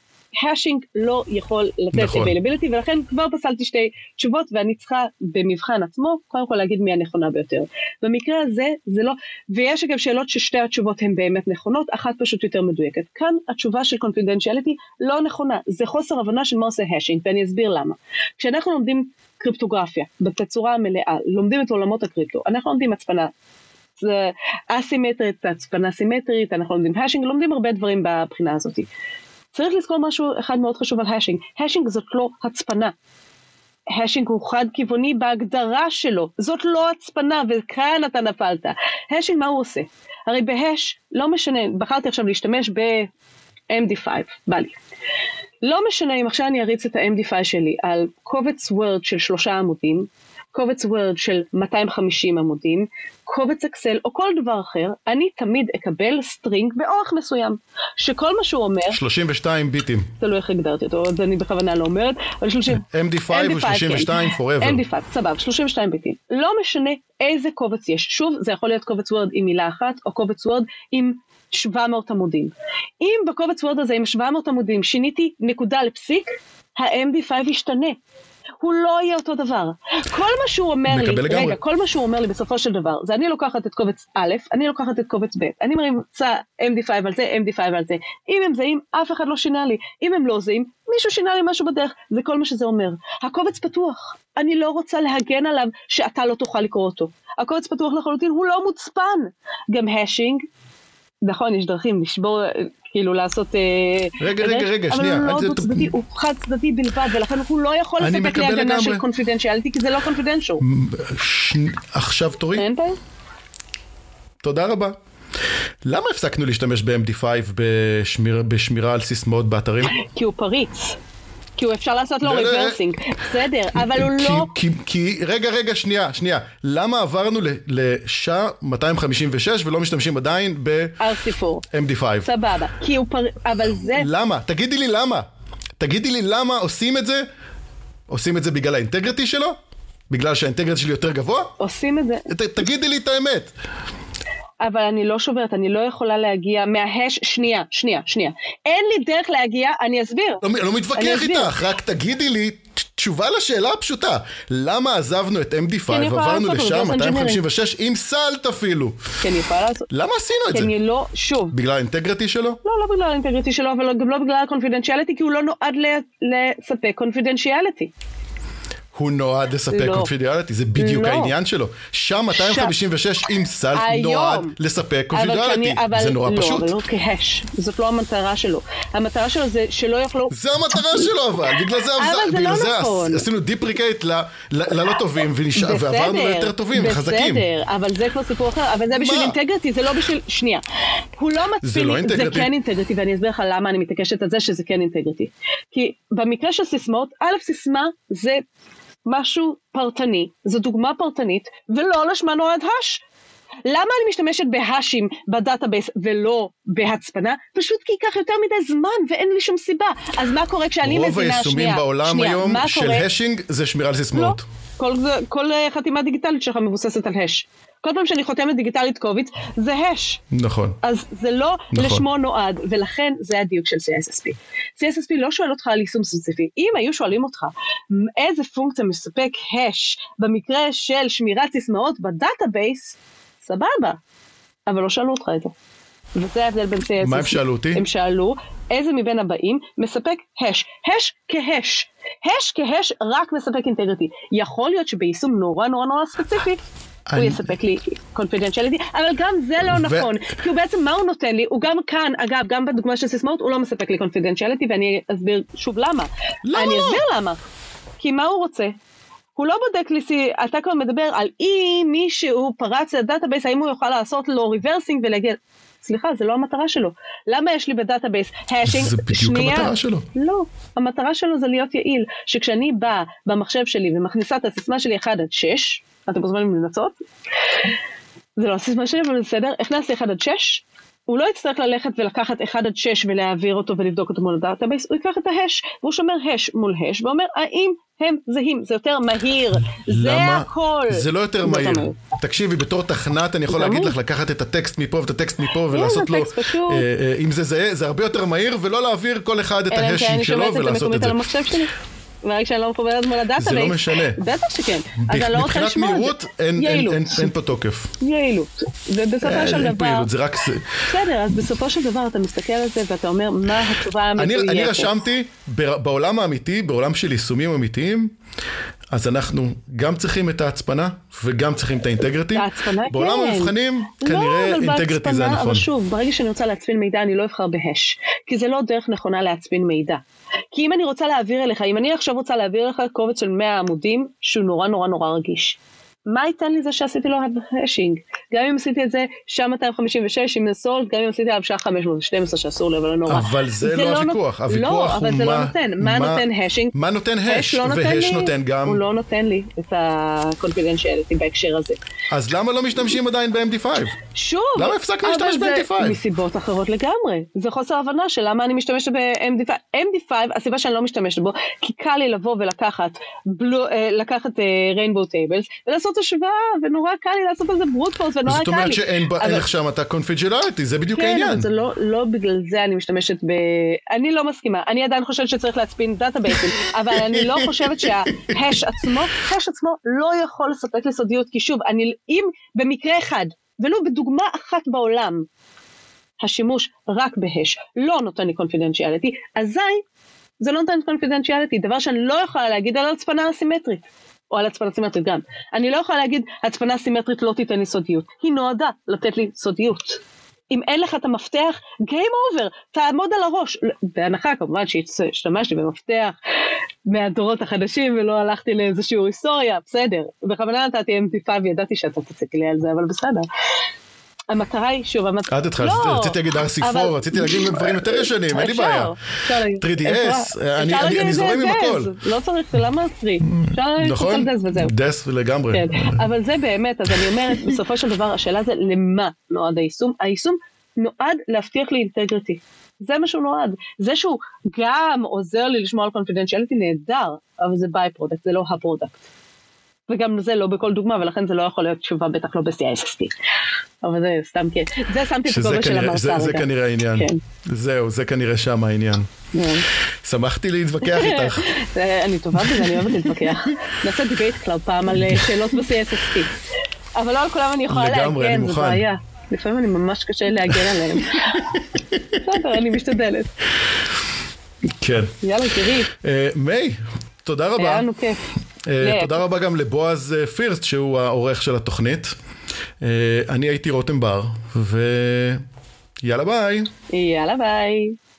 השינג לא יכול לתת נכון. availability, ולכן כבר פסלתי שתי תשובות, ואני צריכה במבחן עצמו, קודם כל להגיד מי הנכונה ביותר. במקרה הזה, זה לא, ויש אגב שאלות ששתי התשובות הן באמת נכונות, אחת פשוט יותר מדויקת. כאן התשובה של confidentiality לא נכונה, זה חוסר הבנה של מה עושה השינג, ואני אסביר למה. כשאנחנו לומדים קריפטוגרפיה בתצורה המלאה, לומדים את עולמות הקריפטו, אנחנו לומדים הצפנה זה אסימטרית, הצפנה סימטרית, אנחנו לומדים השינג, לומדים הרבה דברים בבחינה הזאת. צריך לזכור משהו אחד מאוד חשוב על hashing, hashing זאת לא הצפנה. hashing הוא חד כיווני בהגדרה שלו, זאת לא הצפנה וכאן אתה נפלת. hashing מה הוא עושה? הרי ב hash, לא משנה, בחרתי עכשיו להשתמש ב-MD5, בא לי. לא משנה אם עכשיו אני אריץ את ה-MD5 שלי על קובץ וורד של שלושה עמודים, קובץ וורד של 250 עמודים, קובץ אקסל או כל דבר אחר, אני תמיד אקבל string באורך מסוים, שכל מה שהוא אומר, 32 ביטים. תלוי איך הגדרתי אותו, אז אני בכוונה לא אומרת, אבל 30... MD5 הוא 32 forever. MD5, סבבה, 32 ביטים. לא משנה איזה קובץ יש. שוב, זה יכול להיות קובץ וורד עם מילה אחת, או קובץ וורד עם 700 עמודים. אם בקובץ וורד הזה עם 700 עמודים שיניתי נקודה לפסיק, ה-MD5 ישתנה. הוא לא יהיה אותו דבר. כל מה שהוא אומר לי, לגמרי. רגע, כל מה שהוא אומר לי בסופו של דבר, זה אני לוקחת את קובץ א', אני לוקחת את קובץ ב', אני מריצה MD5 על זה, MD5 על זה. אם הם זהים, אף אחד לא שינה לי. אם הם לא זהים, מישהו שינה לי משהו בדרך, זה כל מה שזה אומר. הקובץ פתוח, אני לא רוצה להגן עליו שאתה לא תוכל לקרוא אותו. הקובץ פתוח לחלוטין, הוא לא מוצפן. גם השינג, נכון, יש דרכים לשבור, אה, כאילו לעשות... אה, רגע, רגע, רגע, אבל שנייה, הוא לא אני- דו צדדי, הוא חד צדדי בלבד, ולכן הוא לא יכול לספק לי הגנה של. קונפידנציאליטי, כי זה לא קונפידנציאל. ש- עכשיו תורי. אין בעיה? תודה רבה. למה הפסקנו להשתמש ב-MD5 בשמיר, בשמירה על סיסמאות באתרים? כי הוא פריץ. כי הוא אפשר לעשות לו לא, לא, reversing. בסדר, אבל הוא לא... כי, רגע, רגע, שנייה, שנייה. למה עברנו ל SHA 256 ולא משתמשים עדיין R4. ב-MD5? סבבה. כי הוא פריץ... אבל זה... למה? תגידי לי למה. תגידי לי למה עושים את זה? עושים את זה בגלל האינטגריטי שלו? בגלל שהאינטגריטי שלי יותר גבוה? עושים את זה, ת, תגידי לי את האמת. אבל אני לא שוברת, אני לא יכולה להגיע מההש... שנייה, שנייה, שנייה. אין לי דרך להגיע, אני אסביר. לא, לא מתווכח. איתך, רק תגידי לי תשובה לשאלה הפשוטה. למה עזבנו את MD5 כי אני יכולה ועברנו לעשות לשם reverse 256 עם סלט אפילו? כי אני יכולה לעשות... למה עשינו את כי זה? אני לא... שוב, בגלל האינטגריטי שלו? לא, לא בגלל האינטגריטי שלו, אבל גם לא בגלל הקונפידנציאליטי, כי הוא לא נועד לספק קונפידנציאליטי. הוא נועד לספק לא. זה בדיוק לא. העניין שלו. שם 256 עם סלט היום. נועד לספק אבל זה נורא לא, פשוט. אבל לא כהש, זאת לא המטרה שלו. המטרה שלו זה שלא יוכלו... זה המטרה שלו אבל, בגלל זה, אבל זה בגלל לא זה נכון. עשינו דיפריקייט ללא טובים ונשאר- בסדר, ועברנו ליותר טובים וחזקים. בסדר, אבל זה כבר סיפור אחר, אבל זה בשביל? אינטגריטי, זה לא בשביל... שנייה. הוא לא מצפין... זה לא? זה כן אינטגריטי, ואני אסביר לך למה אני מתעקשת על זה שזה כן אינטגריטי. כי במקרה של סיסמאות, א', סיסמה זה משהו פרטני, זו דוגמה פרטנית, ולא לשמה נועד hash. למה אני משתמשת ב hash ים ב database ולא בהצפנה? פשוט כי ייקח יותר מדי זמן ואין לי שום סיבה. אז מה קורה כשאני רוב מבינה, היישומים שנייה, בעולם שנייה, היום של קורה? hashing זה שמירה על לא, סיסמאות. כל, זה- כל אה, חתימה דיגיטלית שלך מבוססת על hash. כל פעם שאני חותמת דיגיטלית קובץ, זה hash. נכון. אז זה לא נכון. לשמו נועד, ולכן זה הדיוק של CISSP. CISSP לא שואל אותך על יישום ספציפי. אם היו שואלים אותך איזה פונקציה מספק hash במקרה של שמירת סיסמאות ב database, סבבה. אבל לא שאלו אותך את זה. וזה ההבדל בין CISSP. מה הם שאלו אותי? הם שאלו איזה מבין הבאים מספק hash. hash כ hash. hash כ hash רק מספק integrity. יכול להיות שביישום נורא נורא נורא ספציפי, הוא אני- יספק לי confidentiality, אבל גם זה לא ו- נכון, כי הוא בעצם, מה הוא נותן לי? הוא גם כאן, אגב, גם בדוגמה של סיסמאות, הוא לא מספק לי confidentiality, ואני אסביר שוב למה. למה אני לא? אסביר למה. כי מה הוא רוצה? הוא לא בודק לי, אתה כבר מדבר על אם מישהו פרץ ל database, האם הוא יוכל לעשות לו reversing ולהגיד, סליחה, זה לא המטרה שלו. למה יש לי ב database hashing? זה בדיוק שנייה, המטרה שלו. לא, המטרה שלו זה להיות יעיל. שכשאני באה במחשב שלי ומכניסה את הסיסמה שלי 1 עד 6, אתם מוזמנים לנסות, זה לא הסיסמה שלי, אבל בסדר, הכנסתי 1 עד 6, הוא לא יצטרך ללכת ולקחת 1 עד 6 ולהעביר אותו ולבדוק אותו מול ה database, הוא ייקח את ה hash, והוא שומר hash מול hash, ואומר האם הם זהים, זה יותר מהיר, זה הכל. זה לא יותר מהיר. תקשיבי, בתור תכנת אני יכול להגיד לך לקחת את הטקסט מפה ואת הטקסט מפה ולעשות לו, אה, אה, אם זה זהה, זה הרבה יותר מהיר, ולא להעביר כל אחד את ההשים שלו ולעשות את זה. ורק שאני לא מחוברת מול הדאטה זה לא משנה. בטח שכן. אז אני לא רוצה לשמוע את זה. מבחינת מהירות אין פה תוקף. יעילות. ובסופו של דבר... אין פה יעילות, זה רק... בסדר, אז בסופו של דבר אתה מסתכל על זה ואתה אומר מה התשובה המדויקת. אני רשמתי, בעולם האמיתי, בעולם של יישומים אמיתיים, אז אנחנו גם צריכים את ההצפנה וגם צריכים את האינטגריטי. את ההצפנה, כן. בעולם המבחנים, לא, כנראה אינטגריטי זה הנכון. אבל שוב, ברגע שאני רוצה להצפין מידע, אני לא אבחר בהש. כי זה לא דרך נכונה להצפין מידע. כי אם אני רוצה להעביר אליך, אם אני עכשיו רוצה להעביר לך קובץ של 100 עמודים, שהוא נורא נורא נורא רגיש. מה ייתן לי זה שעשיתי לו השינג? גם אם עשיתי את זה שעה 256 עם נסולט, גם אם עשיתי עליו שעה 512 שאסור לי, אבל לא נורא. אבל זה, זה לא, לא הוויכוח, הוויכוח לא, הוא אבל זה לא נותן. מה, מה נותן השינג? מה נותן הש? לא והש נותן גם... הוא לא נותן לי את ה-confidentiality בהקשר הזה. אז למה לא משתמשים עדיין ב-MD5? שוב, למה הפסקנו להשתמש ב-MD5? מסיבות אחרות לגמרי. זה חוסר הבנה של למה אני משתמשת ב-MD5. MD5, הסיבה שאני לא משתמשת בו, כי קל לי לבוא ולקחת לקחת rainbow tables ולעשות השוואה, ונורא קל לי לעשות על זה brute force, ונורא קל לי. זאת אומרת שאין לך שם את ה-confidentiality, זה בדיוק העניין. כן, אבל זה לא בגלל זה אני משתמשת ב... אני לא מסכימה. אני עדיין חושבת שצריך להצפין database ים, אבל אני לא חושבת שה hash עצמו, הש עצמו לא יכול לספק לסודיות, כי שוב, אני, אם במקרה אחד, ולו בדוגמה אחת בעולם, השימוש רק בהש לא נותן לי קונפידנציאליטי, אזי זה לא נותן קונפידנציאליטי, דבר שאני לא יכולה להגיד על הצפנה אסימטרית. או על הצפנה סימטרית גם. אני לא יכולה להגיד, הצפנה סימטרית לא תיתן לי סודיות. היא נועדה לתת לי סודיות. אם אין לך את המפתח, Game over, תעמוד על הראש. בהנחה כמובן שהשתמשתי במפתח מהדורות החדשים ולא הלכתי לאיזשהו היסטוריה, בסדר. בכוונה נתתי MP5 וידעתי שאתה תצק לי על זה, אבל בסדר. המטרה היא, שוב, המטרה... את התחלת, לא, רציתי להגיד RC4, רציתי להגיד דברים יותר ישנים, אין לי בעיה. 3DS, אני זורם עם הכל. לא צריך, למה 3? אפשר נכון, דס לגמרי. כן, אבל זה באמת, אז אני אומרת, בסופו של דבר, השאלה זה למה נועד היישום? היישום נועד להבטיח לי אינטגריטי. זה מה שהוא נועד. זה שהוא גם עוזר לי לשמור על confidentiality נהדר, אבל זה by-product, זה לא ה product. וגם זה לא בכל דוגמה, ולכן זה לא יכול להיות תשובה, בטח לא ב-CISSP. אבל זה סתם כן. זה שמתי את הגובה של המרצה רגע. זה כנראה העניין. כן. זהו, זה כנראה שם העניין. כן. שמחתי להתווכח איתך. אני טובה בזה, אני אוהבת להתווכח. נעשה debate club פעם על אה, שאלות ב-CISSP. אבל לא על כולם אני יכולה להגן, זו בעיה. לפעמים אני ממש קשה להגן עליהם. בסדר, אני משתדלת. כן. יאללה, תראי. אה, מיי, תודה רבה. היה לנו כיף. אה, תודה רבה גם לבועז אה, פירסט, שהוא העורך של התוכנית. אה, אני הייתי רותם בר, ויאללה ביי. יאללה ביי.